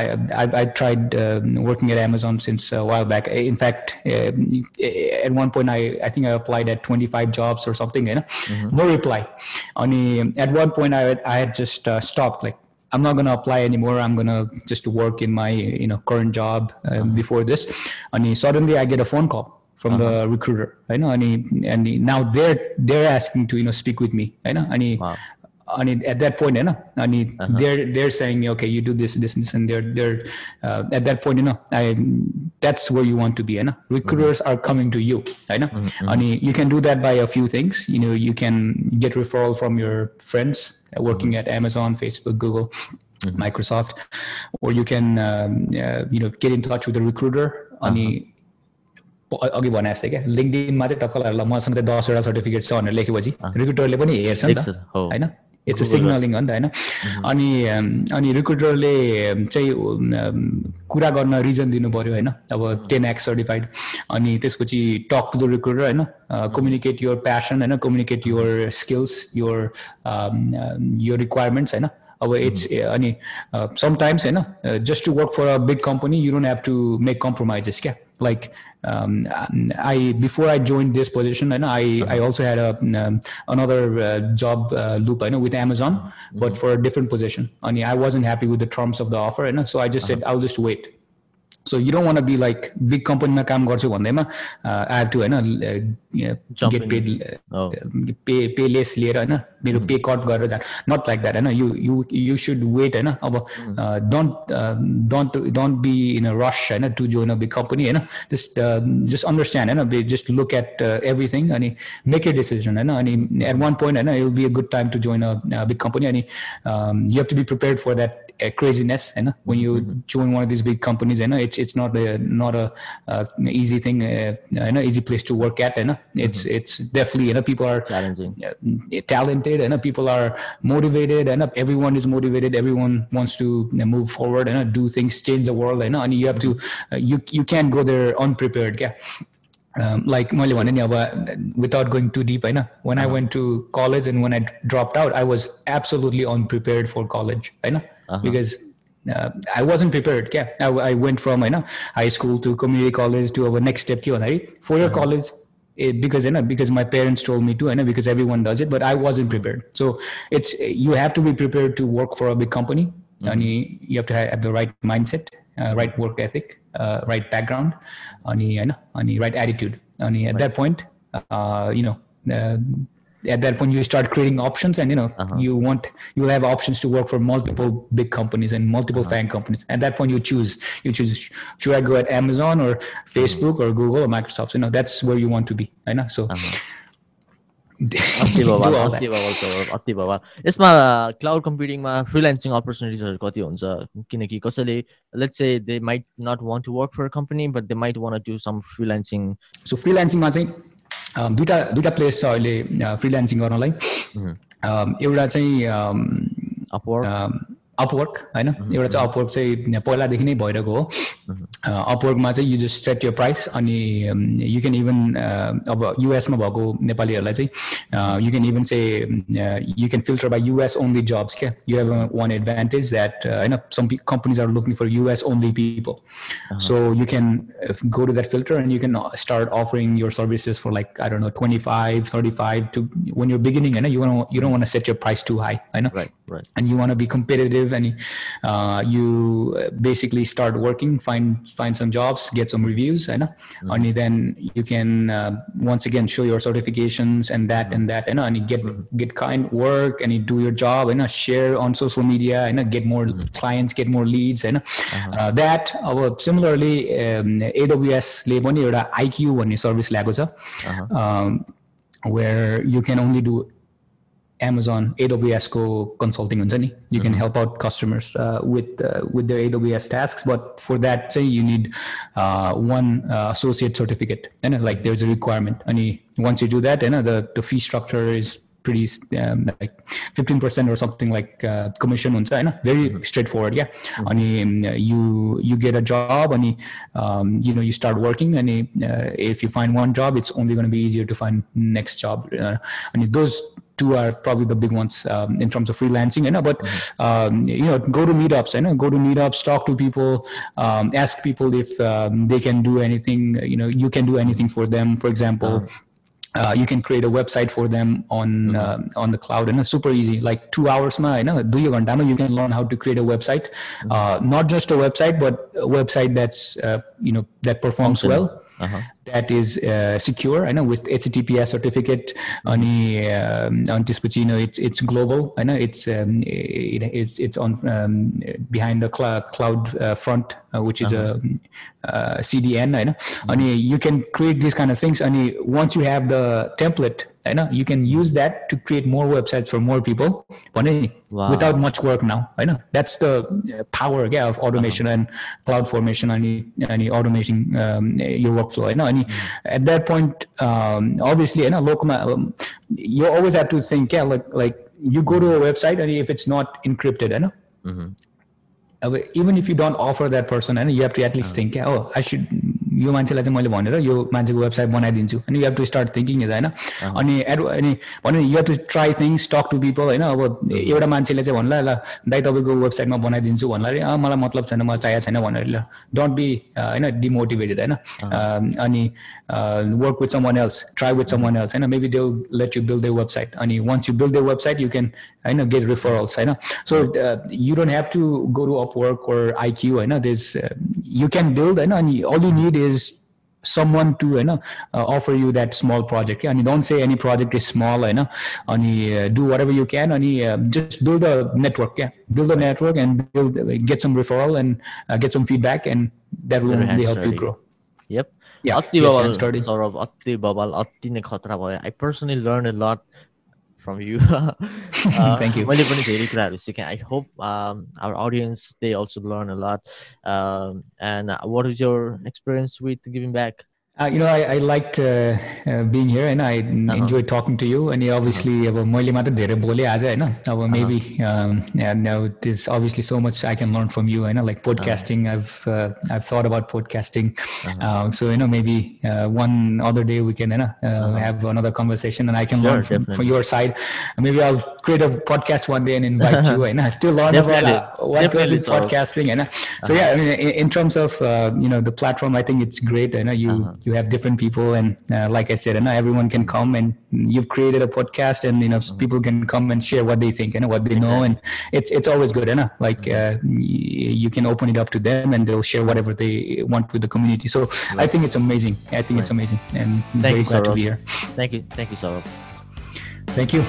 I, I, I tried uh, working at amazon since a while back in fact uh, at one point i i think i applied at 25 jobs or something you know mm-hmm. no reply only at one point i, I had just uh, stopped like I'm not going to apply anymore. I'm going to just work in my you know current job uh, before this. And suddenly I get a phone call from uh-huh. the recruiter. I know, and, and now they're they're asking to you know speak with me. I know, and wow. I mean, at that point, you know, I mean, uh-huh. they're they're saying me, okay, you do this, this, this, and they're they're uh, at that point, you know, I that's where you want to be, you know. Recruiters mm-hmm. are coming to you, I know. Mm-hmm. I mean, you can do that by a few things. You know, you can get referral from your friends working mm-hmm. at Amazon, Facebook, Google. Mm-hmm. Microsoft, or you can um, uh, you know get in touch with a recruiter. अनि अघि भने जस्तै क्या लिङ्कडिनमा चाहिँ टक्क ल मसँग चाहिँ दसवटा सर्टिफिकेट छ भनेर लेखेपछि रिक्रुटरले पनि हेर्छ नि त होइन इट्स अ सिग्नलिङ हो नि त होइन अनि अनि रिक्रुटरले चाहिँ कुरा गर्न रिजन दिनु पऱ्यो होइन? अब टेन एक्स सर्टिफाइड अनि त्यसपछि टक द रिक्रुटर होइन? कम्युनिकेट युर प्यासन होइन? कम्युनिकेट युर स्किल्स युर यो रिक्वायरमेन्ट्स होइन? अब इट्स अनि समटाइम्स होइन? Just to work for a big company you don't have to make compromises क्या like um, I before I joined this position, and I I mm-hmm. also had a um, another uh, job uh, loop, I know, with Amazon, mm-hmm. but for a different position. I mean, I wasn't happy with the terms of the offer, you know, so I just uh-huh. said I'll just wait. So you don't want be like big कम्पनीमा काम गर्छु भन्दैमा I have to होइन get paid pay pay less लिएर होइन मेरो पे cut गरेर जानु नट लाइक द्याट होइन you you you should wait होइन अब don't don't don't be in a rush होइन to join a big company होइन जस्ट जस्ट अन्डरस्ट्यान्ड होइन जस्ट लुक एट एभ्रिथिङ अनि मेक ए डिसिजन होइन अनि एट वान पोइन्ट होइन it will be a good time to join a big company अनि you have to be prepare for that craziness you know when you mm-hmm. join one of these big companies you know it's it's not a not a uh, easy thing uh, you know easy place to work at you know it's mm-hmm. it's definitely you know people are challenging uh, talented and you know, people are motivated and you know, everyone is motivated everyone wants to you know, move forward and you know, do things change the world you know and you have mm-hmm. to uh, you you can't go there unprepared yeah um, like मैले भने नि अब without going too deep होइन when uh-huh. I went to college and when I dropped out I was absolutely unprepared for college होइन uh-huh. because uh, I wasn't prepared. Yeah, I, I went from you know high school to community college to our next step to right four year uh-huh. college. It, because you know because my parents told me to and because everyone does it but i wasn't prepared so it's you have to be prepared to work for a big company mm-hmm. and you, you have to have the right mindset uh, right work ethic uh, right background and you know and right attitude and at right. that point uh, you know uh, at that point you start creating options and you know uh-huh. you want you'll have options to work for multiple big companies and multiple uh-huh. FAANG companies at that point you choose you choose should i go at amazon or facebook mm-hmm. or google or microsoft so, you know that's where you want to be i know so uh-huh. अति भवाल यसमा cloud कम्प्युटिङमा freelancing अपर्च्युनिटिजहरू कति हुन्छ किनकि कसैले let's say they might not want to work for company but they might want to some freelancing so फ्रिलान्सिङमा दुइटा दुइटा place छ अहिले फ्रिल्यान्सिङ गर्नलाई। एउटा चाहिँ अपवर्क होइन एउटा चाहिँ अपवर्क चाहिँ पहिलादेखि नै भइरहेको हो अपवर्कमा चाहिँ यु जस्ट सेट यो प्राइस अनि यु क्यान इभन अब युएसमा भएको नेपालीहरूलाई चाहिँ you can even say you can filter by US only jobs क्या you have one advantage that होइन some companies are looking for US only people so you can go to that filter and you can start offering your services for like I don't know twenty five thirty five to one your beginning होइन you you don't want set your price too high होइन and you want B competitive and you basically start working find find some jobs, get some reviews, and mm-hmm. only then you can uh, once again show your certifications and that mm-hmm. and that, and, and you get mm-hmm. get kind work and you do your job and share on social media and get more mm-hmm. clients, get more leads, and uh-huh. uh, that. Our similarly, um, AWS ले पनि एउटा IQ भन्ने service ल्याएको छ where you can only do Amazon, AWS को consulting हुन्छ नि. You can help out customers uh, with uh, with their AWS tasks, but for that say you need uh, one uh, associate certificate. And like there's a requirement. And once you do that, you know, the the fee structure is pretty um, like 15% or something like uh, commission हुन्छ होइन very straightforward yeah अनि um, you you get a job अनि um, you know you start working अनि uh, if you find one job it's only going to be easier to find next job uh, अनि those two are probably the big ones um, in terms of freelancing you know but um, you know go to meetups you know go to meetups talk to people um, ask people if um, they can do anything you know you can do anything for them. For example uh, you can create a website for them on uh, on the cloud and it's super easy like two hours ma you know do your you you can learn how to create a website. Uh, not just a website but a website that's uh, you know that performs well. Uh-huh that is uh, secure I know with HTTPS certificate अनि um, अनि त्यसपछि you know it's it's global I know it's um, it, it's it's on um, behind the cloud cloud uh, front uh, which is a uh, CDN I know अनि you can create these kind of things अनि once you have the template I know you can use that to create more websites for more people भने नि, Wow. without much work now I know that's the uh, power yeah, of automation and cloud formation अनि अनि automating um, your workflow होइन at that point um, obviously you know local um, you always have to think yeah like like you go to a website and if it's not encrypted you know? Mm-hmm. Uh, even if you don't offer that person and you have to at least oh. think oh i should यो मान्छेलाई चाहिँ मैले भनेर यो मान्छेको website बनाइदिन्छु। अनि you have to start thinking is होइन? अनि एड अनि भन्यो you have to try things talk to people होइन? अब एउटा मान्छेले चाहिँ भन्ला ल दाइ तपाईँको वेबसाइटमा बनाइदिन्छु भन्ला अरे मलाई मतलब छैन मलाई चाहिएको छैन भनेर ल डोन्ट बी होइन? डिमोटिभेटेड होइन? अम, अनि work with someone else try with someone else होइन? Maybe they let you build the website अनि once you build the website you can होइन? गेट रिफरल्स होइन? So you don't have to go to Upwork or IQ होइन? There's uh, you can build होइन? अनि all you need is someone to होइन uh, offer you that small project क्या अनि don't say any project is small होइन अनि uh, do whatever you can अनि uh, just build a network क्या build a network and build get some referral and uh, get some feedback and that will Your hands only help you dirty. grow Yep. Yeah, अति yes, बवाल hands dirty. Saurabh अति बवाल अति नै खतरा भयो I personally learn a लट from you. uh, Thank you. Multiple really grabe. I hope um, our audience they also learn a lot. Um, and uh, what is your experience with giving back? Uh, you know, I, I liked uh, uh, being here and I enjoyed talking to you. And obviously, अब मैले मात्र धेरै बोले आज होइन अब maybe um, and now there's obviously so much I can learn from you. होइन like podcasting, I've uh, I've thought about podcasting. Um, so you know, maybe uh, one other day we can you know, uh, have another conversation and I can Sure, learn from, from definitely. your side. Maybe I'll create a podcast one day and invite you. And I still learn about uh, Definitely. what goes Definitely, in Saurabh. podcasting. And so yeah, I mean, in, in terms of uh, you know the platform, I think it's great. You know, you you have different people and uh, like i said and everyone can come and you've created a podcast and you know mm-hmm. people can come and share what they think and what they know. And it's it's always good you know like mm-hmm. uh, you can open it up to them and they'll share whatever they want with the community. So right. i think it's amazing. I think right. it's amazing and thank very you, glad to be here. Thank you. Thank you Saurabh. thank you.